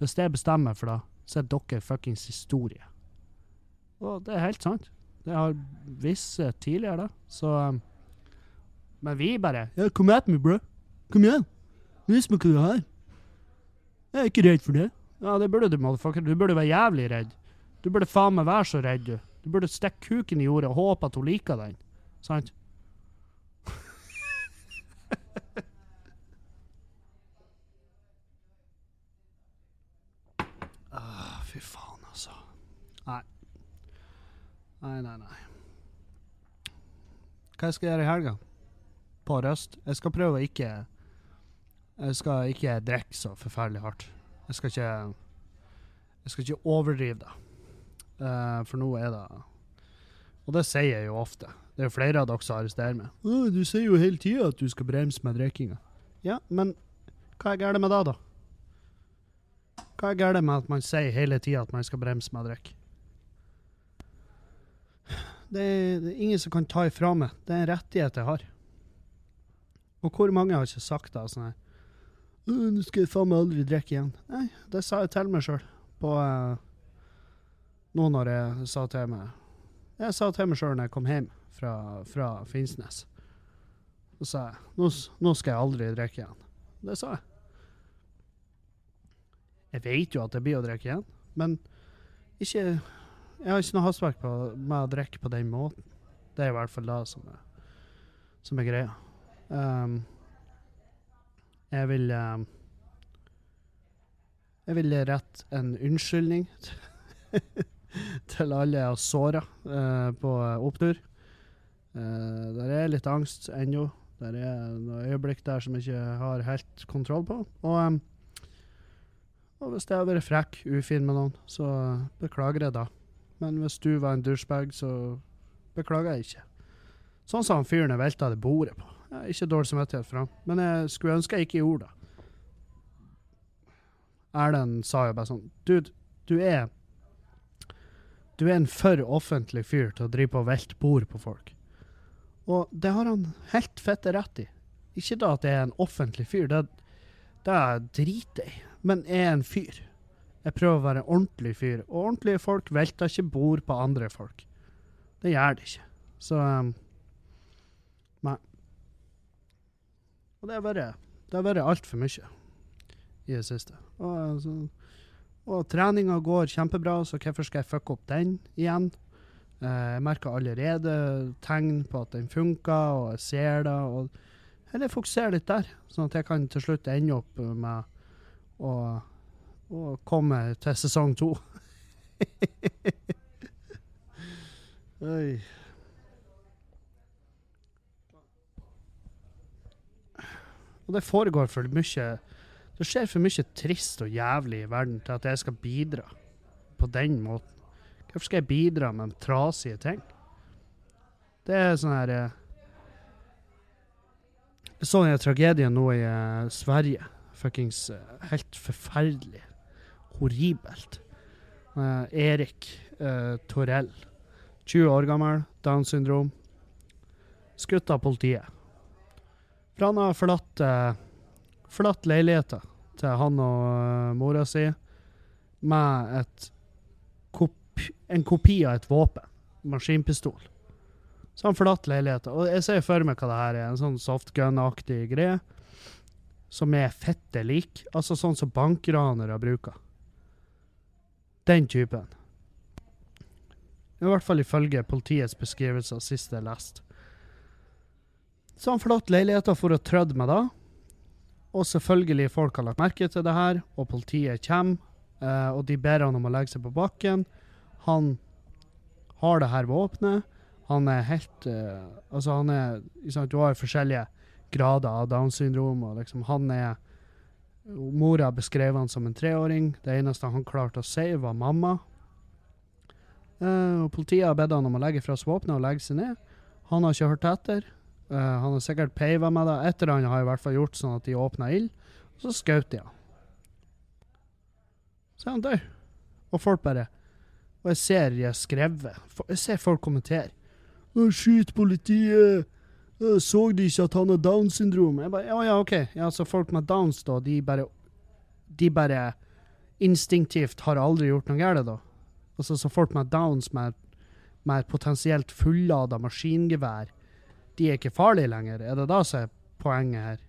hvis jeg bestemmer for det, så er dere fuckings historie. Og det er helt sant. Det har visse tidligere, da. Så um, Men vi bare Ja, kom at me, bro. Kom igjen. Vis meg hva du har. Jeg er ikke redd for det. Ja, det burde du, motherfucker. Du burde være jævlig redd. Du burde faen meg være så redd, du. Du burde stikke kuken i jordet og håpe at hun liker den. Sant? <laughs> ah, fy faen, altså. Nei. Nei, nei, nei. Hva jeg skal gjøre i helga? På Røst? Jeg skal prøve å ikke Jeg skal ikke drikke så forferdelig hardt. Jeg skal ikke Jeg skal ikke overdrive det. Uh, for nå er det Og det sier jeg jo ofte. Det er jo flere av dere som arresterer meg. Oh, 'Du sier jo hele tida at du skal bremse med drikkinga.' Ja, men hva er galt med det, da? Hva er galt med at man sier hele tida at man skal bremse med å drikke? Det det er ingen som kan ta ifra meg. Det er en rettighet jeg har. Og hvor mange har ikke sagt det? sånn her, 'Nå skal jeg faen meg aldri drikke igjen.' Nei, det sa jeg til meg sjøl på uh, Nå når jeg sa til meg Jeg sa til meg sjøl når jeg kom hjem fra, fra Finnsnes. Så sa jeg nå, nå skal jeg aldri drikke igjen. Det sa jeg. Jeg vet jo at det blir å drikke igjen, men ikke Jeg har ikke noe hastverk med å drikke på den måten. Det er i hvert fall det som er, som er greia. Um, jeg vil um, Jeg vil rette en unnskyldning <laughs> <laughs> til alle jeg har såra uh, på opptur. Uh, der er litt angst ennå. Der er noen øyeblikk der som jeg ikke har helt kontroll på. Og, og hvis jeg har vært frekk, ufin med noen, så beklager jeg da. Men hvis du var en douchebag, så beklager jeg ikke. Sånn som han fyren jeg velta det bordet på. Ikke dårlig samvittighet for ham, men jeg skulle ønske jeg ikke gjorde det. Erlend sa jo bare sånn Dude, du er Du er en for offentlig fyr til å drive på og velte bord på folk. Og det har han helt fette rett i. Ikke da at jeg er en offentlig fyr, det, det driter jeg i. Men jeg er en fyr. Jeg prøver å være en ordentlig fyr. Og ordentlige folk velter ikke bord på andre folk. Det gjør de ikke. Så um, Nei. Og det har vært, altfor mye i det siste. Og, altså, og treninga går kjempebra, så hvorfor skal jeg fucke opp den igjen? Eh, jeg merker allerede tegn på at den funker, og jeg ser det. og jeg fokusere litt der, sånn at jeg kan til slutt ende opp med å, å komme til sesong to. <laughs> Oi. Og det foregår for mye Det skjer for mye trist og jævlig i verden til at jeg skal bidra på den måten. Hvorfor skal jeg bidra med trasige ting? Det er sånn her eh, Jeg så den tragedien nå i uh, Sverige. Fuckings uh, helt forferdelig. Horribelt. Uh, Erik Torell. 20 år gammel, Downs syndrom. Skutt av politiet. For han har forlatt, forlatt leiligheten til han og uh, mora si med et kopi, en kopi av et våpen. Maskinpistol. Så han forlatt leiligheten. Og jeg ser for meg hva det her er. En sånn softgun-aktig greie. Som er fette lik. Altså sånn som bankranere bruker. Den typen. I hvert fall ifølge politiets beskrivelser sist jeg leste. Så han forlot leiligheten for å trødde meg det. Og selvfølgelig, folk har lagt merke til det her, og politiet kommer. Eh, og de ber han om å legge seg på bakken. Han har det her våpenet. Han er helt uh, Altså, han er liksom, Du har jo forskjellige grader av Downs syndrom, og liksom han er Mora beskrev han som en treåring. Det eneste han klarte å si, var mamma. Uh, og politiet har bedt han om å legge fra seg våpenet og legge seg ned. Han har ikke hørt etter. Uh, han har sikkert peiva med det. Et eller annet har i hvert fall gjort sånn at de åpna ild, og så skjøt de han. Så er han død. Og folk bare Og jeg ser har skrevet Jeg ser folk kommentere. 'Skyt politiet!' Så de ikke at han har Downs syndrom? Jeg bare, ja, ja, OK. Ja, så folk med Downs, da, de bare De bare instinktivt har aldri gjort noe galt, da? Altså, så folk med Downs med, med et potensielt fullada maskingevær de er ikke farlige lenger. Er det da som er poenget her?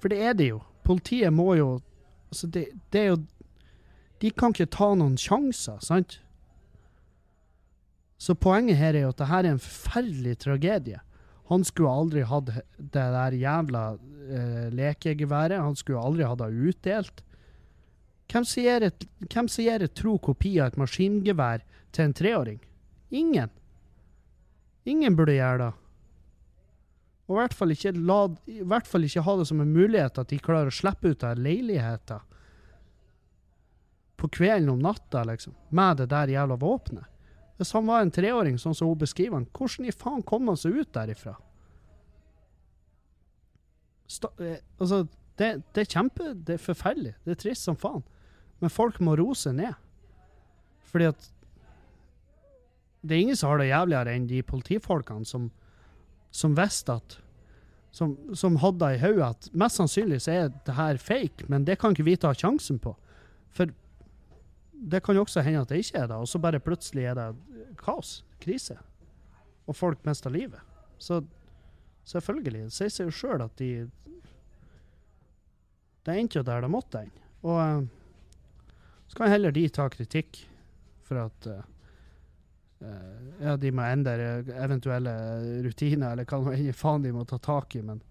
For det er de jo. Politiet må jo Altså, det, det er jo De kan ikke ta noen sjanser, sant? Så poenget her er jo at det her er en forferdelig tragedie. Han skulle aldri hatt det der jævla eh, lekegeværet. Han skulle aldri hatt det utdelt. Hvem som et, et tro kopi av et maskingevær til en treåring? Ingen. Ingen burde gjøre det. Og i hvert, fall ikke la, i hvert fall ikke ha det som en mulighet at de klarer å slippe ut av leiligheten på kvelden om natta, liksom, med det der jævla våpenet. Hvis han var en treåring, sånn som hun beskriver han, hvordan i faen kom han seg ut derifra? Sta, eh, altså, det, det, er kjempe Det er forferdelig. Det er trist som faen. Men folk må roe seg ned. Fordi at Det er ingen som har det jævligere enn de politifolkene som som visste at som, som hadde i hodet at mest sannsynlig så er det her fake, men det kan ikke vi ta sjansen på. For det kan jo også hende at det ikke er det, og så bare plutselig er det kaos, krise, og folk mister livet. Så selvfølgelig, det sier seg jo sjøl at de Det endte jo der det måtte ende. Og uh, så kan heller de ta kritikk for at uh, Eh, ja, de må endre eventuelle rutiner, eller hva faen de må ta tak i. Men,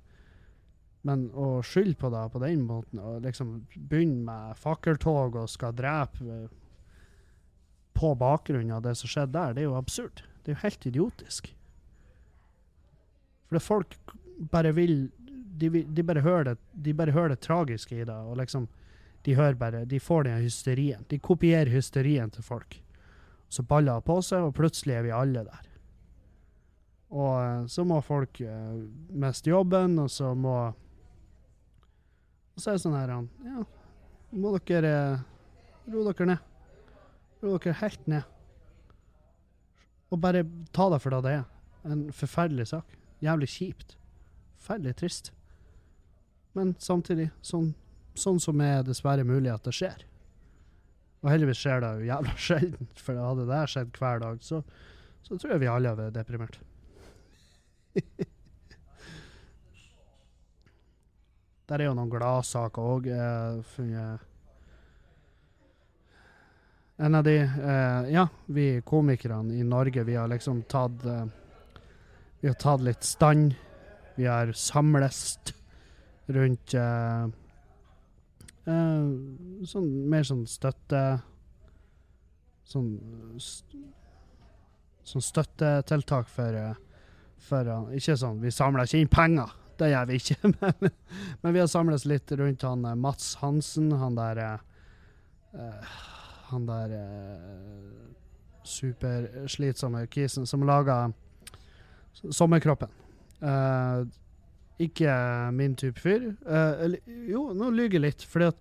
men å skylde på det på den måten, og liksom begynne med fakkeltog og skal drepe eh, på bakgrunn av det som skjedde der, det er jo absurd. Det er jo helt idiotisk. For folk bare vil De, de bare hører det, de bare hører det tragiske i det, og liksom De hører bare De får den hysterien. De kopierer hysterien til folk. Så baller det på seg, og plutselig er vi alle der. Og eh, så må folk uh, miste jobben, og så må Og så er det sånn her Ja, må dere uh, ro dere ned. Ro dere helt ned. Og bare ta det for det det er. En forferdelig sak. Jævlig kjipt. Forferdelig trist. Men samtidig, sånn, sånn som er dessverre mulig at det skjer. Og heldigvis skjer det jo jævla <laughs> sjelden, for hadde det skjedd hver dag, så, så tror jeg vi alle hadde vært deprimert. <laughs> Der er jo noen gladsaker òg. En av de eh, Ja, vi komikerne i Norge, vi har liksom tatt eh, Vi har tatt litt stand. Vi har samlest rundt eh, eh, sånn Mer sånn støtte Sånn Sånn støttetiltak for, eh, for eh, Ikke sånn Vi samler ikke inn penger. Det gjør vi ikke. <laughs> Men, men vi har samles litt rundt han eh, Mats Hansen, han der eh, eh, Han der eh, superslitsomme kisen som laga Sommerkroppen. Eh, ikke min type fyr. Uh, jo, nå lyver jeg litt, fordi at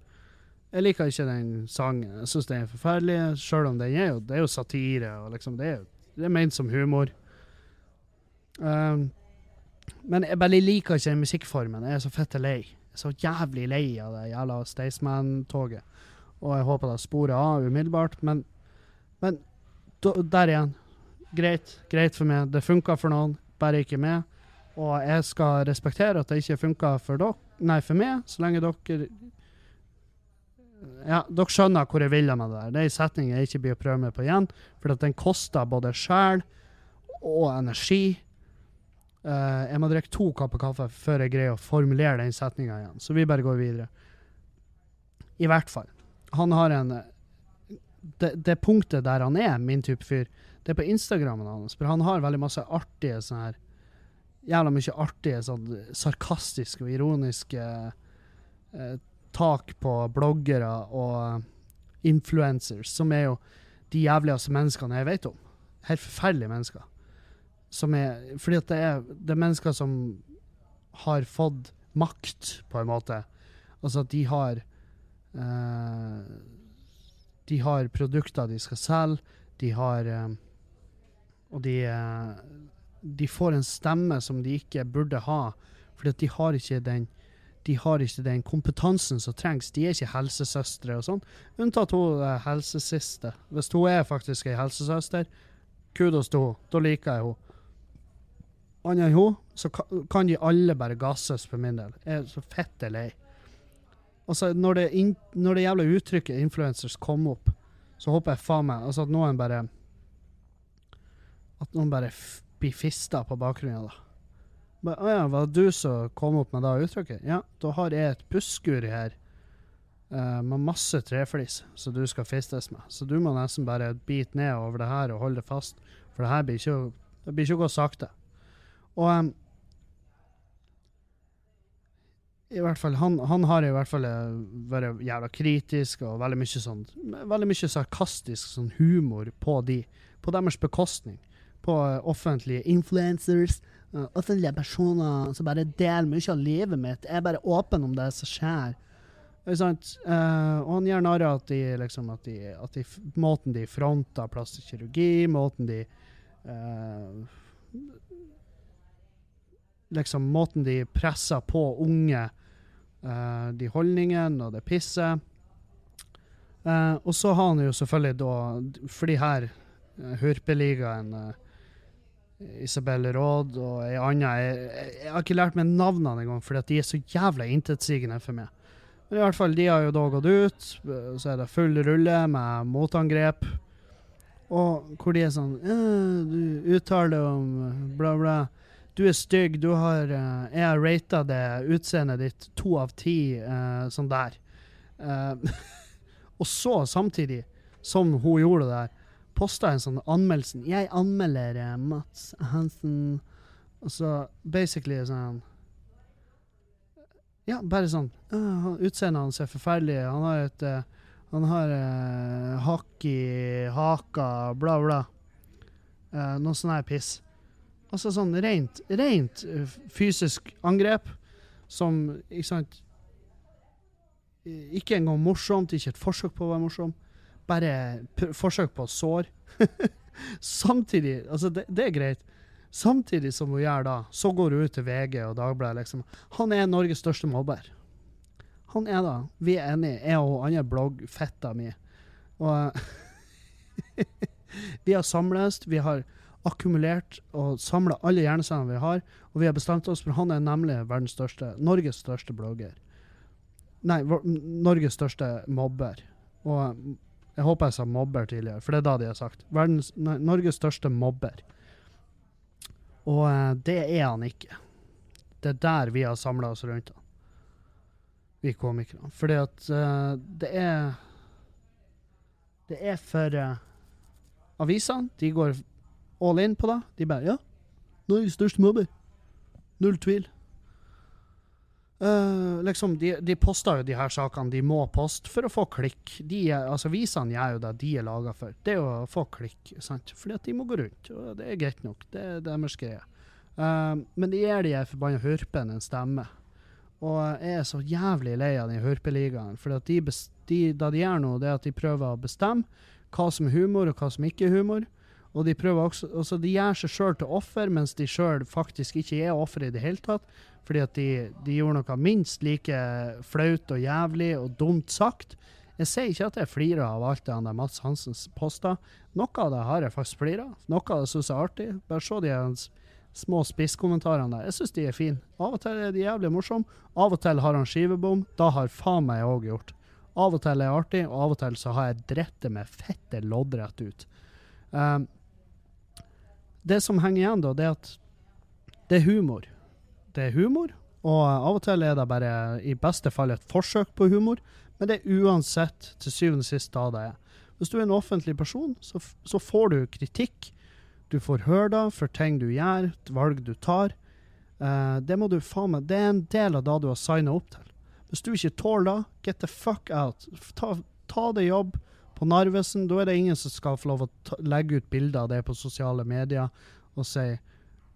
jeg liker ikke den sangen. Jeg syns den er forferdelig, sjøl om den er jo, det er jo satire. og liksom, Det er jo det er ment som humor. Um, men jeg bare liker ikke den musikkformen. Jeg er så fette lei. Jeg er så jævlig lei av det jævla Staysman-toget. Og jeg håper det sporer av umiddelbart, men, men der igjen. Greit. Greit for meg. Det funka for noen, bare ikke meg. Og jeg skal respektere at det ikke funka for for meg, så lenge dere Ja, dere skjønner hvor jeg vil med det der. Det er en setning jeg ikke blir å prøve meg på igjen, for at den koster både sjel og energi. Uh, jeg må drikke to kopper kaffe før jeg greier å formulere den setninga igjen. Så vi bare går videre. I hvert fall. Han har en det, det punktet der han er min type fyr, det er på Instagrammen hans. For han har veldig masse artige sånne her Jævla mye artige, sånn sarkastiske og ironiske eh, tak på bloggere og influencers, som er jo de jævligste menneskene jeg vet om. Helt forferdelige mennesker. Som er, fordi at det er, det er mennesker som har fått makt, på en måte. Altså at de har eh, De har produkter de skal selge, de har eh, Og de eh, De får en stemme som de ikke burde ha, fordi de har ikke den de har ikke den kompetansen som trengs. De er ikke helsesøstre og sånn, unntatt hun er helsesiste. Hvis hun er faktisk ei helsesøster, kudos til henne. Da liker jeg henne. Annet enn hun, så kan de alle bare gasses, for min del. Jeg er så fette lei. Altså, når det, in, når det jævla uttrykket influencers kom opp, så håper jeg faen meg altså at noen bare At noen bare blir fista på bakgrunnen av det. Å ja, var det du som kom opp med det uttrykket? Ja, da har jeg et busskur her uh, med masse treflis som du skal fistes med. Så du må nesten bare bite ned over det her og holde det fast, for det her blir ikke, det blir ikke å gå sakte. Og um, i hvert fall, han, han har i hvert fall eh, vært jævla kritisk og veldig mye sånn Veldig mye sarkastisk sånn humor på de, på deres bekostning. På eh, offentlige influencers, eh, offentlige personer som bare deler mye av livet mitt. Jeg er bare åpen om det som skjer. Er sant? Uh, og han gjør narr av at de liksom at de, at de, Måten de fronter plastisk kirurgi, måten de uh, Liksom måten de presser på unge uh, de holdningene og det pisset. Og så har han jo selvfølgelig da For de her uh, Hurpeligaen eh, Isabel Råd og ei anna jeg, jeg, har ikke lært meg navnene engang, fordi de er så jævla intetsigende for meg. Men i hvert fall, de har jo da gått ut, eh, så er det full rulle med motangrep. Og hvor de er sånn «Øh, Du uttaler om eh, bla, bla. Du er stygg. Du har eh, Jeg har rata det utseendet ditt to av ti, uh, sånn der. Uh, <laughs> og så, samtidig som hun gjorde det der, posta en sånn anmeldelse. 'Jeg anmelder eh, Mats Hansen.' Og så basically sånn Ja, bare sånn Uh, Utseendet hans er forferdelig. Han har et uh, Han har uh, hakk i haka, bla, bla. Uh, noe sånn her piss. Altså sånn rent, rent fysisk angrep som Ikke sant ikke engang morsomt, ikke et forsøk på å være morsom. Bare forsøk på å såre. <laughs> Samtidig Altså, det, det, er greit. Samtidig som hun gjør da, så går hun ut til VG og Dagbladet liksom. Han er Norges største mobber. Han er da. Vi er enige. Jeg og andre bloggfetta mi. Og <laughs> vi har samles, vi har akkumulert og samla alle hjernecellene vi har, og vi har bestemt oss for han er nemlig verdens største, Norges største blogger. Nei, Norges største mobber. Og jeg håper jeg sa mobber tidligere, for det er da de har sagt. Verdens, Norges største mobber. Og uh, det er han ikke. Det er der vi har samla oss rundt han. Vi komikerne. Fordi at uh, det er Det er for uh, avisene. De går all in på det. De bare Ja, Norges største mobber. Null tvil. Uh, liksom, de, de, poster jo de her sakene de må poste for å få klikk. De, altså Visene gjør jo det de er laga for. Det er å få klikk. sant? Fordi at de må gå rundt. og Det er greit nok. Det er deres greie. Uh, men de gir de forbanna hurpene en stemme. Og jeg er så jævlig lei av den hurpeligaen. For de, de, det de gjør nå, det er at de prøver å bestemme hva som er humor, og hva som ikke er humor. Og de prøver også, også de gjør seg sjøl til offer, mens de sjøl faktisk ikke er offer i det hele tatt. Fordi at de, de, gjorde noe minst like flaut og jævlig og dumt sagt. Jeg sier ikke at jeg flirer av alt det han Mats Hansens poster. Noe av det har jeg faktisk flira av. Noe av det syns jeg er artig. Bare se de små spisskommentarene der. Jeg syns de er fine. Av og til er de jævlig morsomme. Av og til har han skivebom. Da har faen meg jeg òg gjort. Av og til er det artig, og av og til så har jeg dritt med fette loddrett ut. Um, det som henger igjen, da, det er at det er humor. Det er humor, og av og til er det bare i beste fall et forsøk på humor, men det er uansett til syvende og sist da det er. Hvis du er en offentlig person, så, så får du kritikk. Du får høre det for ting du gjør, valg du tar. Uh, det må du faen meg Det er en del av det du har signa opp til. Hvis du ikke tåler det, get the fuck out. Ta, ta det jobb på Narvesen, da er det ingen som skal få lov å ta, legge ut bilder av det på sosiale medier og si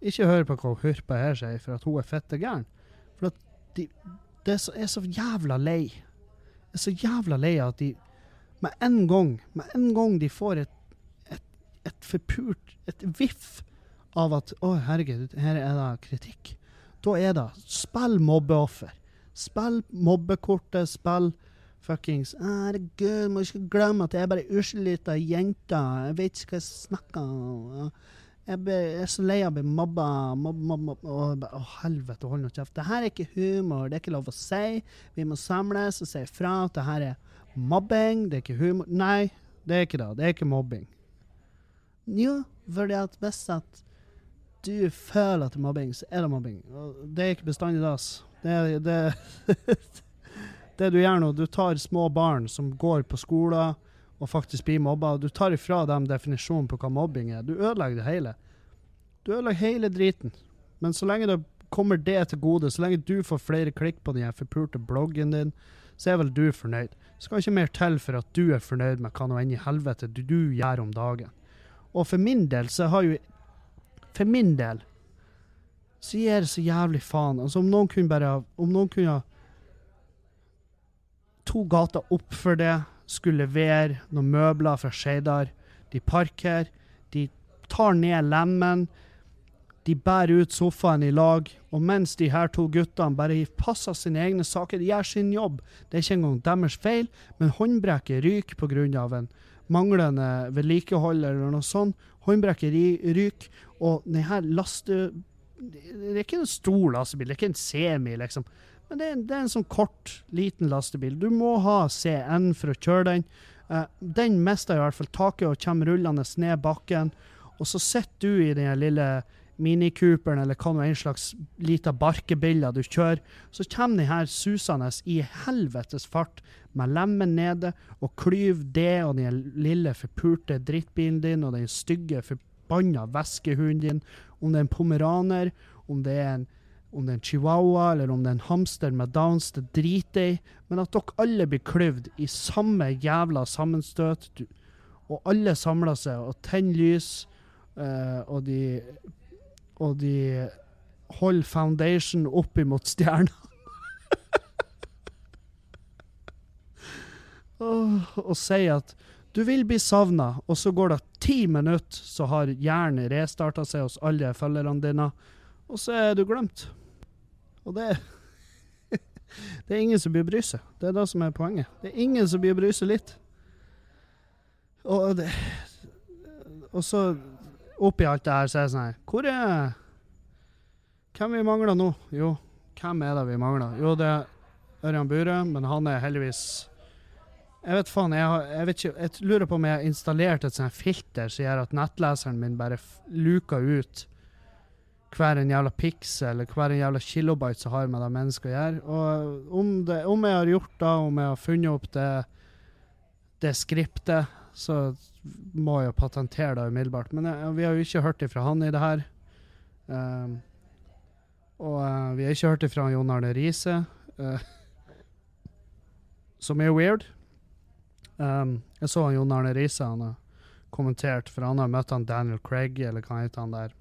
Ikke hør på hva Hurpa her sier, for at hun er fette gæren. For at de, det er så, jævla lei. Jeg er så jævla lei at de med en gang, med en gang de får et, et, et forpult Et viff av at Å, herregud, her er det kritikk. Da er det spill mobbeoffer. Spill mobbekortet, spill fuckings Herregud, må ikke glemme at jeg er bare uskyldig av jente. Jeg vet ikke hva jeg snakker om. Jeg, er så lei av å bli mobba. Mobb, mobb, mobb. Å, å, helvete, hold nå kjeft. Det her er ikke humor. Det er ikke lov å si. Vi må samles og si ifra at det her er mobbing. Det er ikke humor. Nei, det er ikke det. Det er ikke mobbing. Jo, fordi at hvis at du føler at det er mobbing, så er det mobbing. Og det er ikke bestandig det, altså. Det, det <laughs> det du gjør nå, du tar små barn som går på skolen og faktisk blir mobba, du tar ifra dem definisjonen på hva mobbing er. Du ødelegger det hele. Du ødelegger hele driten. Men så lenge det kommer det til gode, så lenge du får flere klikk på den forpulte bloggen din, så er vel du fornøyd. Det skal ikke mer til for at du er fornøyd med hva nå enn i helvete du, du gjør om dagen. Og for min del så har jo For min del så gir det så jævlig faen. Altså om noen kunne bare Om noen kunne to gater opp for det skulle levere noen møbler fra Skeidar. De parker, de tar ned lemmen, de bærer ut sofaen i lag. Og mens de her to guttene bare passer sine egne saker, de gjør sin jobb. Det er ikke engang deres feil, men håndbrekket ryker pga. en manglende vedlikehold eller noe sånt. Håndbrekket ryker, og denne laste... Det er ikke en stor lastebil, det er ikke en semi, liksom. Men det er, det er, en sånn kort, liten lastebil. Du må ha CN for å kjøre den. Uh, den mister i hvert fall taket og kommer rullende ned bakken. Og så sitter du i den lille Mini-Cooperen eller hva nå en slags lita barkebille du kjører. Så kommer den her susende i helvetes fart med lemmen nede og klyver det og den lille forpulte drittbilen din og den stygge, forbanna væskehunden din. Om det er en pomeraner, om det er en om det er en chihuahua eller om det er en hamster med downs, det driter jeg i. Men at dere alle blir klyvd i samme jævla sammenstøt, du, og alle samler seg og tenner lys, uh, og de Og de holder foundation opp imot stjerna. <laughs> og, sier at du vil bli savna, og så går det ti minutter, så har hjernen restarta seg hos alle følgerne dine, og så er du glemt. Og det <laughs> Det er ingen som blir bry seg. Det er det som er poenget. Det er ingen som blir bry seg litt. Og det Og så oppi alt det her, så er det sånn her Hvor er Hvem vi mangler nå? Jo, hvem er det vi mangler? Jo, det er Ørjan Burøe, men han er heldigvis jeg vet faen, jeg, har, jeg, vet ikke, jeg lurer på om jeg har installert et sånt filter som gjør at nettleseren min bare luker ut hver en jævla pixel eller hver en jævla kilobyte som har med det mennesket å gjøre. Og om, det, om jeg har gjort det, om jeg har funnet opp det, det skriptet, så må jeg jo patentere det umiddelbart. Men jeg, vi har jo ikke hørt ifra han i det her. Um, og uh, vi har ikke hørt ifra Jon Arne Riise, uh, som er weird. Um, jeg så Jon Arne Riise, han har kommentert, for han har møtt han Daniel Craig, eller hva heter han der.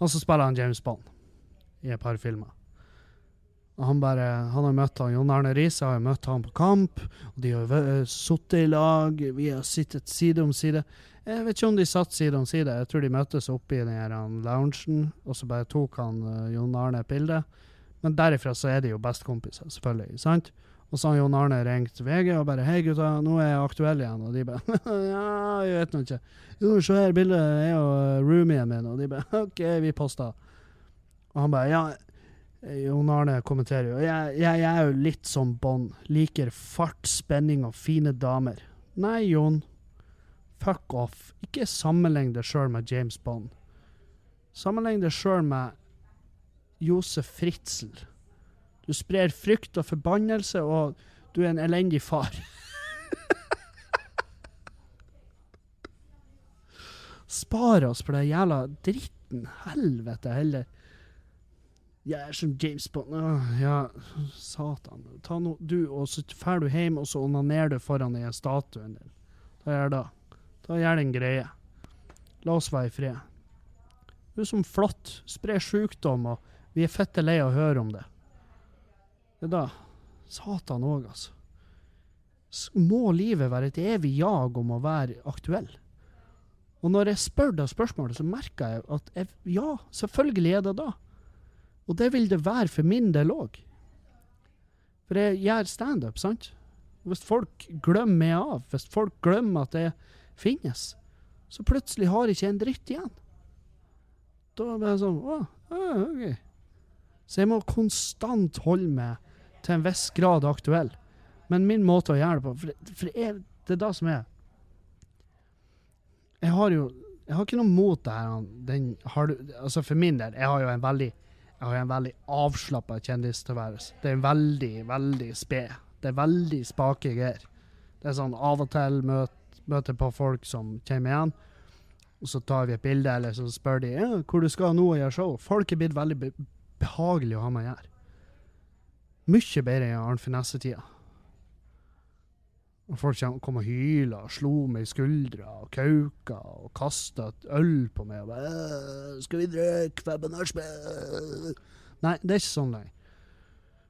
Han som spiller han James Bond i et par filmer. Og han bare, han har møtt han Jon Arne Riise, har møtt han på kamp, og de har uh, sittet i lag, vi har sittet side om side. Jeg vet ikke om de satt side om side, jeg tror de møttes oppe i den loungen, og så bare tok han uh, Jon Arne et bilde. Men derifra så er de jo bestekompiser, selvfølgelig. sant? Og så har Jon Arne ringt VG og bare 'Hei, gutta, nå er jeg aktuell igjen.' Og de bare <laughs> 'Ja, jeg vet nå ikke'. 'Jo, se her bildet, er jo roomien min.' Og de bare <laughs> 'OK, vi poster'. Og han bare 'Ja'. Jon Arne kommenterer jo. Jeg, jeg, jeg er jo litt som Bond. Liker fart, spenning og fine damer. Nei, Jon. Fuck off. Ikke sammenlign deg sjøl med James Bond. Sammenlign deg sjøl med Josef Fritzel. Du sprer frykt og forbannelse, og du er en elendig far. Spar oss for den jævla dritten. Helvete heller. Jeg er som James Bond. Ja, satan. Ta no, du, og så drar du hjem, og så onanerer du foran den statuen din. Da gjør det. Da gjør det en greie. La oss være i fred. Du er som flott. Sprer sjukdom, og vi er fette lei av å høre om det. Det da. Satan òg, altså. Må livet være et evig jag om å være aktuell? Og når jeg spør deg spørsmålet, så merker jeg at jeg, ja, selvfølgelig er det da. Og det vil det være for min del òg. For jeg gjør standup, sant? Hvis folk glemmer meg av, hvis folk glemmer at det finnes, så plutselig har jeg ikke en dritt igjen. Da er det sånn Å, OK. Så jeg må konstant holde meg til en viss grad aktuell. Men min måte å gjøre det på For, for jeg, det er det som er Jeg har jo Jeg har ikke noe mot det her. Den, har du, altså for min del, jeg har jo en veldig jeg har en veldig avslappa kjendistilværelse. Det er veldig, veldig sped. Det er veldig spake greier. Det er sånn av og til møter møte på folk som kommer igjen, og så tar vi et bilde, eller så spør de ja, hvor du skal nå og gjøre show. Folk er blitt veldig be behagelig å ha med å gjøre. Mye bedre enn Arnt Finesse-tida. Og folk kom og hyla og slo meg i skuldra og kauka og kasta øl på meg og bare 'Skal vi drikke Fabben Nei, det er ikke sånn lenger.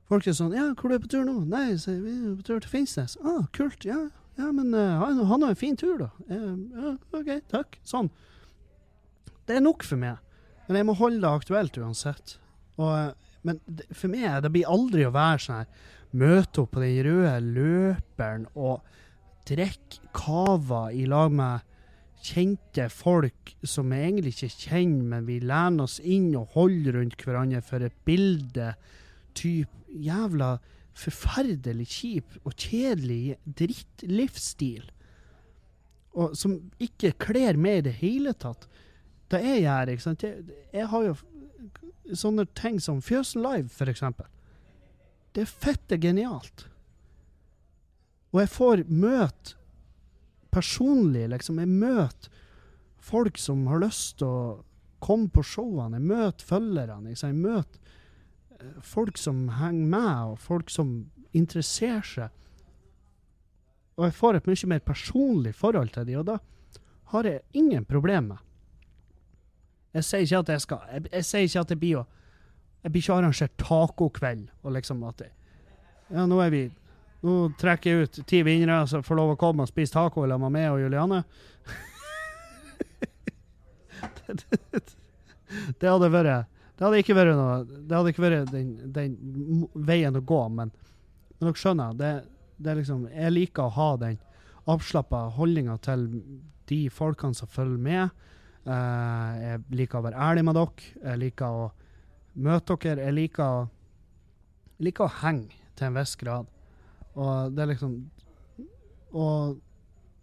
Folk er sånn 'Ja, hvor er du på tur nå?' 'Nei, så vi er på tur til Finnsnes.' 'Ah, kult. Ja, ja men uh, han, han har en fin tur, da.' Ja, OK, takk. Sånn. Det er nok for meg. Men jeg må holde det aktuelt uansett. Og, men for meg det blir aldri å være sånn her Møte opp på den røde løperen og drikke cava i lag med kjente folk som vi egentlig ikke kjenner, men vi lener oss inn og holder rundt hverandre for et bilde. Typ jævla forferdelig kjip og kjedelig drittlivsstil. Og som ikke kler meg i det hele tatt. Det jeg gjør, ikke sant jeg, jeg har jo sånne ting som Fjøsen Live, eksempel. Det er fette genialt. Og jeg får møte personlig, liksom. Jeg møter folk som har lyst til å komme på showene. Jeg møter følgerne. Jeg møter folk som henger med, og folk som interesserer seg. Og jeg får et mye mer personlig forhold til dem, og da har jeg ingen problemer med. Jeg sier ikke at jeg skal Jeg, jeg sier ikke at det blir å Jeg blir ikke arrangert tacokveld og liksom at det, Ja, nå er vi Nå trekker jeg ut ti vinnere som får lov å komme og spise taco sammen med meg og Juliane. <laughs> det hadde vært Det hadde ikke vært noe Det hadde ikke vært den, den veien å gå, men, men dere skjønner, det, det er liksom Jeg liker å ha den avslappa holdninga til de folkene som følger med. Eh, jeg liker å være ærlig med dere. Jeg liker å møte dere. Jeg liker jeg liker å henge til en viss grad. Og det er liksom Og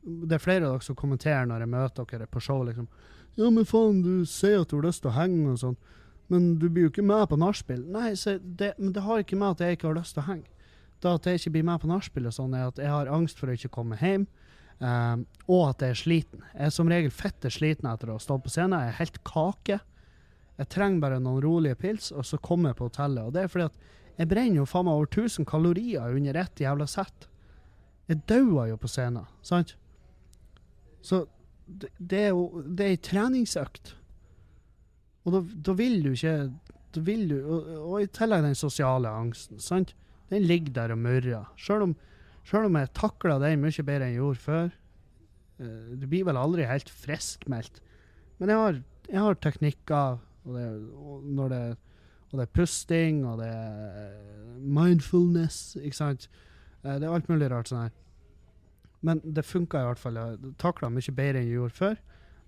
det er flere av dere som kommenterer når jeg møter dere på show, liksom. Ja, men faen, du sier at du har lyst til å henge og sånn, men du blir jo ikke med på nachspiel. Nei, det, men det har ikke med at jeg ikke har lyst til å henge. Det at jeg ikke blir med på nachspiel sånn, er at jeg har angst for å ikke komme hjem, ehm, og at jeg er sliten. Jeg er som regel fette sliten etter å ha stått på scenen. Jeg er helt kake. Jeg trenger bare noen rolige pils, og så kommer jeg på hotellet. Og det er fordi at jeg brenner jo faen meg over 1000 kalorier under ett jævla sett. Jeg dauer jo på scenen, sant? Så det, det er jo Det er ei treningsøkt. Og da, da vil du ikke da vil du, og, og i tillegg den sosiale angsten, sant? Den ligger der og murrer. Selv om, selv om jeg takla den mye bedre enn jeg gjorde før. eh, Du blir vel aldri helt friskmeldt. Men jeg har, jeg har teknikker, og det, og det, og det er pusting, og det er mindfulness, ikke sant? Eh, Det er alt mulig rart sånn her. Men det funka i hvert fall. Jeg takla mye bedre enn jeg gjorde før.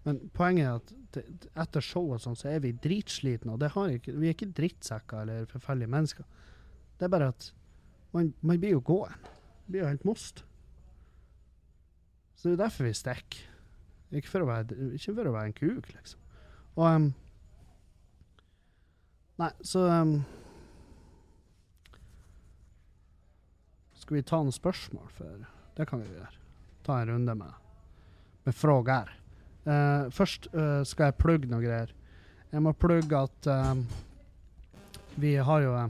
Men poenget er at det, etter show og sånn, så er vi dritslitne, og ikke, vi er ikke drittsekker eller forferdelige mennesker. Det er bare at man, man blir jo gåen. Blir jo helt most. Så det er derfor vi stikker. Ikke for å være, ikke for å være en kuk, liksom. Og um, Nei, så um, Skal vi ta noen spørsmål, for det kan vi gjøre. Ta en runde med, med frågor. Uh, først uh, skal jeg plugge noe greier. Jeg må plugge at um, vi har jo eh,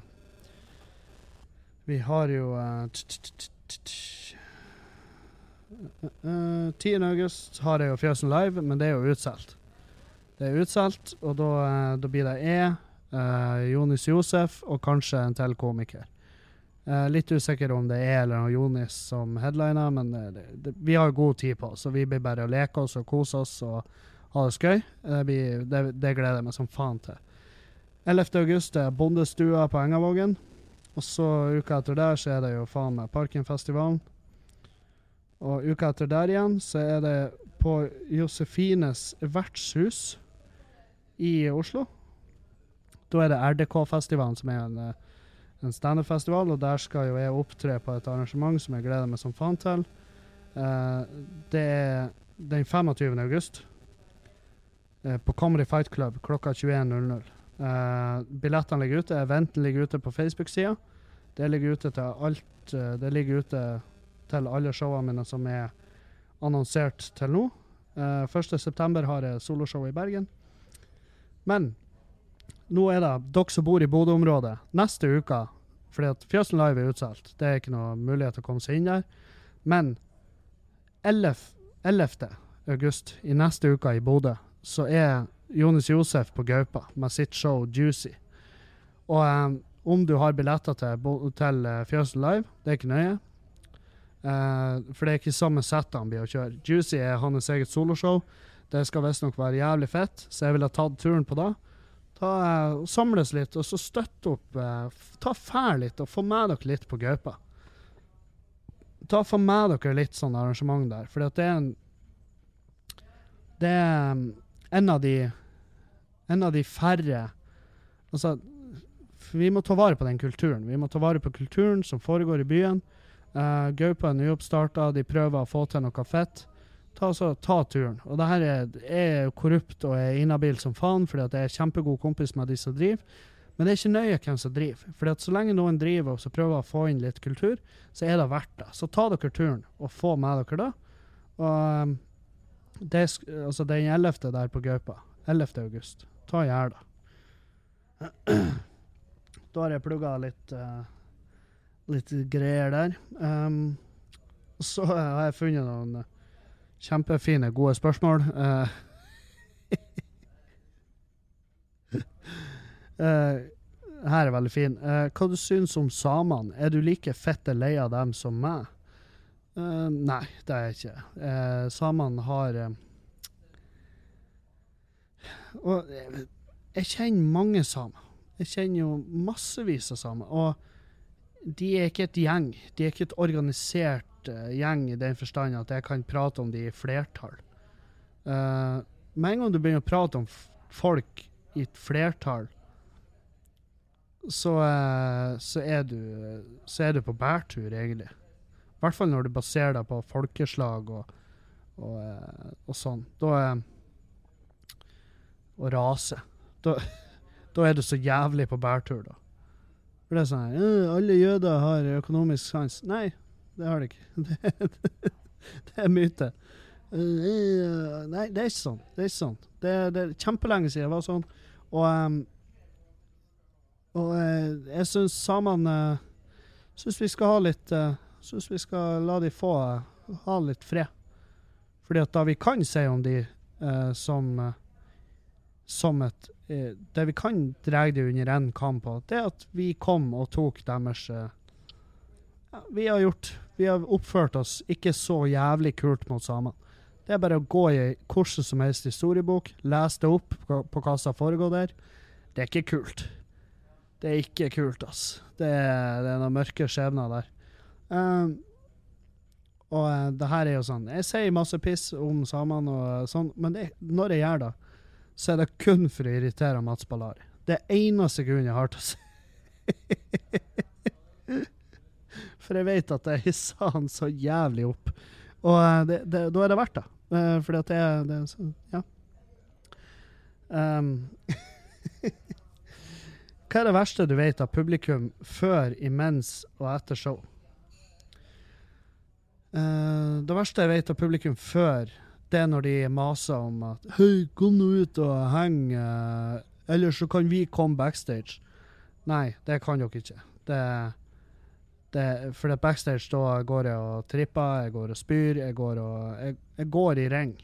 Vi har jo eh, t- t- t- t- t- eh, 10. august har jeg jo Fjøsen Live, men det er jo utsolgt. Det er utsolgt, og da, eh, da blir det E, eh, Jonis Josef og kanskje en til komiker. Eh, litt usikker om det er eller noe Jonis som headliner, men det, det, vi har god tid på oss, så vi blir bare å leke oss og kose oss og ha det skøy. Det, blir, det gleder jeg meg som faen til. 11. august er Bondestua på Engavågen. Og så uka etter der så er det jo faen meg Parkenfestivalen. Og uka etter der igjen så er det på Josefines vertshus i Oslo. Da er det RDK-festivalen som er en eh, en standup-festival, og der skal jo jeg opptre på et arrangement som jeg gleder meg som faen til. Uh, det er den 25. august uh, på Comedy Fight Club klokka 21.00. Eh, billettene ligger ute, eventen ligger ute på Facebook-sida. Det ligger ute til alt uh, Det ligger ute til alle showene mine som er annonsert til nå. Uh, 1.9. har jeg soloshow i Bergen. Men nå er det dere som bor i Bodø-området. Neste uke, fordi at Fjøsen Live er utsolgt, det er ikke noe mulighet til å komme seg inn der. Men 11. 11. august i neste uke i Bodø, så er Jonis Josef på Gaupa med sitt show Juicy. Og um, om du har billetter til, til eh, Fjøsen Live, det er ikke nøye. Uh, for det er ikke samme sett han blir å kjøre. Juicy er hans eget soloshow. Det skal visstnok være jævlig fett, så jeg ville tatt turen på det. Ta, uh, samles litt, og så støtte opp. Uh, ta fær litt, og få med dere litt på Gaupa. Ta Få med dere litt sånn arrangement der, for det er en Det er um, en av de En av de færre Altså, vi må ta vare på den kulturen. Vi må ta vare på kulturen som foregår i byen. Uh, Gaupa er nyoppstarta, de prøver å få til noe fett. Ta, så, ta turen. Og det her er, er korrupt og er inhabil som faen, fordi at jeg er kjempegod kompis med de som driver. Men det er ikke nøye hvem som driver. Fordi at så lenge noen driver og så prøver å få inn litt kultur, så er det verdt det. Så ta dere turen og få med dere det. Og det altså den 11. der på Gaupa. 11. august. Ta i det. <clears throat> Da har jeg plugga litt uh, litt greier der. Um, så har jeg funnet noen eh, kjempefine, gode spørsmål. Uh, uh, <laughs> her er veldig fin. Hva du syns om samene? Er du like fette lei av dem som meg? Eh, nei, det er jeg ikke. Uh, samene har uh, Og eh, jeg kjenner mange samer. Jeg kjenner jo massevis av samer. Og de er ikke et gjeng. De er ikke et organisert gjeng i den forstand at jeg kan prate om de i flertall. Med en gang du begynner å prate om folk i et flertall, så, så, er du, så er du på bærtur, egentlig. I hvert fall når du baserer deg på folkeslag og, og, eh, og sånn. Da er Og rase. Da, da er du så jævlig på bærtur, da. For det er sånn «Øh, Alle jøder har økonomisk sans. Nei, det har de ikke. <laughs> Det, det er myte. «Øh, Nei, det er ikke sånn. Det er ikke sånn. Det, det er kjempelenge siden det var sånn. Og, og eh, jeg syns samene Syns vi skal ha litt uh, Syns vi skal la de få eh, ha litt fred. Fordi at da vi kan si om de eh, som eh, som et eh, Det vi kan dra de under én kam på, det er at vi kom og tok deres eh, Vi har gjort Vi har oppført oss ikke så jævlig kult mot samene. Det er bare å gå i hvordan som helst historiebok, lese det opp på, på hva som har foregått der. Det er ikke kult. Det er ikke kult, ass. Det er, det er noen mørke skjebner der. Um, og eh, det her er jo sånn Jeg sier masse piss om samene og sånn, men det, når jeg gjør det, så er det kun for å irritere Mats Ballari. Det eneste grunnen jeg har til å si <laughs> For jeg vet at jeg hisser han så jævlig opp. Og eh, da er det verdt det. Uh, fordi at er det, så- Ja. Um, <laughs> hva er det verste du vet av publikum før, imens og etter show? Eh, det verste jeg vet av publikum før, det er når de maser om at Hei, kom nå ut og heng, uh, ellers så kan vi komme backstage. Nei, det kan dere ikke. Det, det, for det backstage da går jeg og tripper, jeg går og spyr, jeg går, og, jeg, jeg går i ring.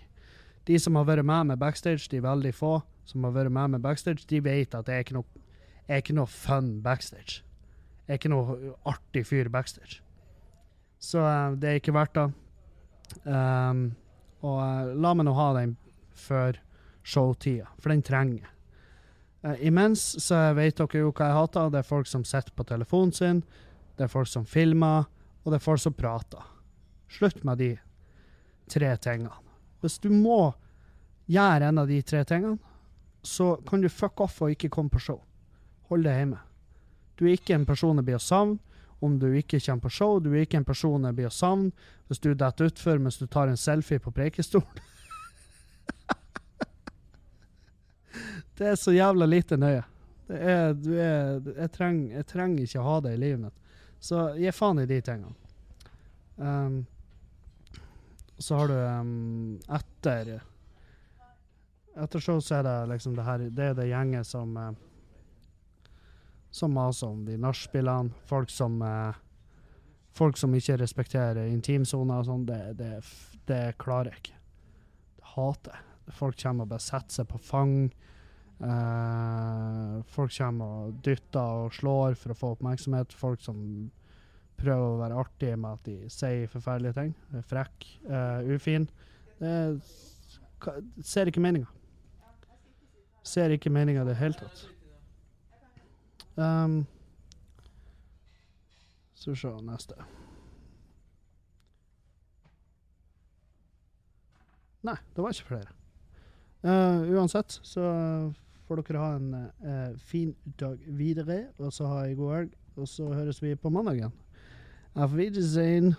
De som har vært med med backstage, de veldig få som har vært med med backstage, de vet at det er ikke noe, er ikke noe fun backstage. Jeg er ikke noe artig fyr backstage. Så eh, det er ikke verdt det. Um, og eh, la meg nå ha den før showtida, for den trenger jeg. Uh, imens så vet dere jo hva jeg hater. Det er folk som sitter på telefonen sin, det er folk som filmer, og det er folk som prater. Slutt med de tre tingene. Hvis du må gjøre en av de tre tingene, så kan du fuck off og ikke komme på show. Hold deg hjemme. Du er ikke en person jeg blir å savne om du ikke kommer på show. Du er ikke en person jeg blir å savne hvis du detter utfor mens du tar en selfie på Preikestolen. <laughs> det er så jævla lite nøye. Er, er, jeg, trenger, jeg trenger ikke å ha det i livet mitt. Så gi faen i de tingene. Um, så har du um, etter Etter show så er det liksom det her Det er det gjenget som eh, som maser om de nachspielene. Folk eh, Folk som ikke respekterer intimsoner og sånn. Det, det, det klarer jeg ikke. Det hater jeg. Folk kommer og bare setter seg på fang. Eh, folk kommer og dytter og slår for å få oppmerksomhet. Folk som prøver å være artige med at de sier forferdelige ting. Er Frekk, eh, ufin. Det er, ser ikke meninga. Ser ikke meninga i det hele tatt. Um, så se neste. Nei, det var ikke flere. Uh, uansett så får dere ha en uh, fin dag videre, og så ha ei god helg. Og så høres vi på mandag igjen. Auf Wiedersehen.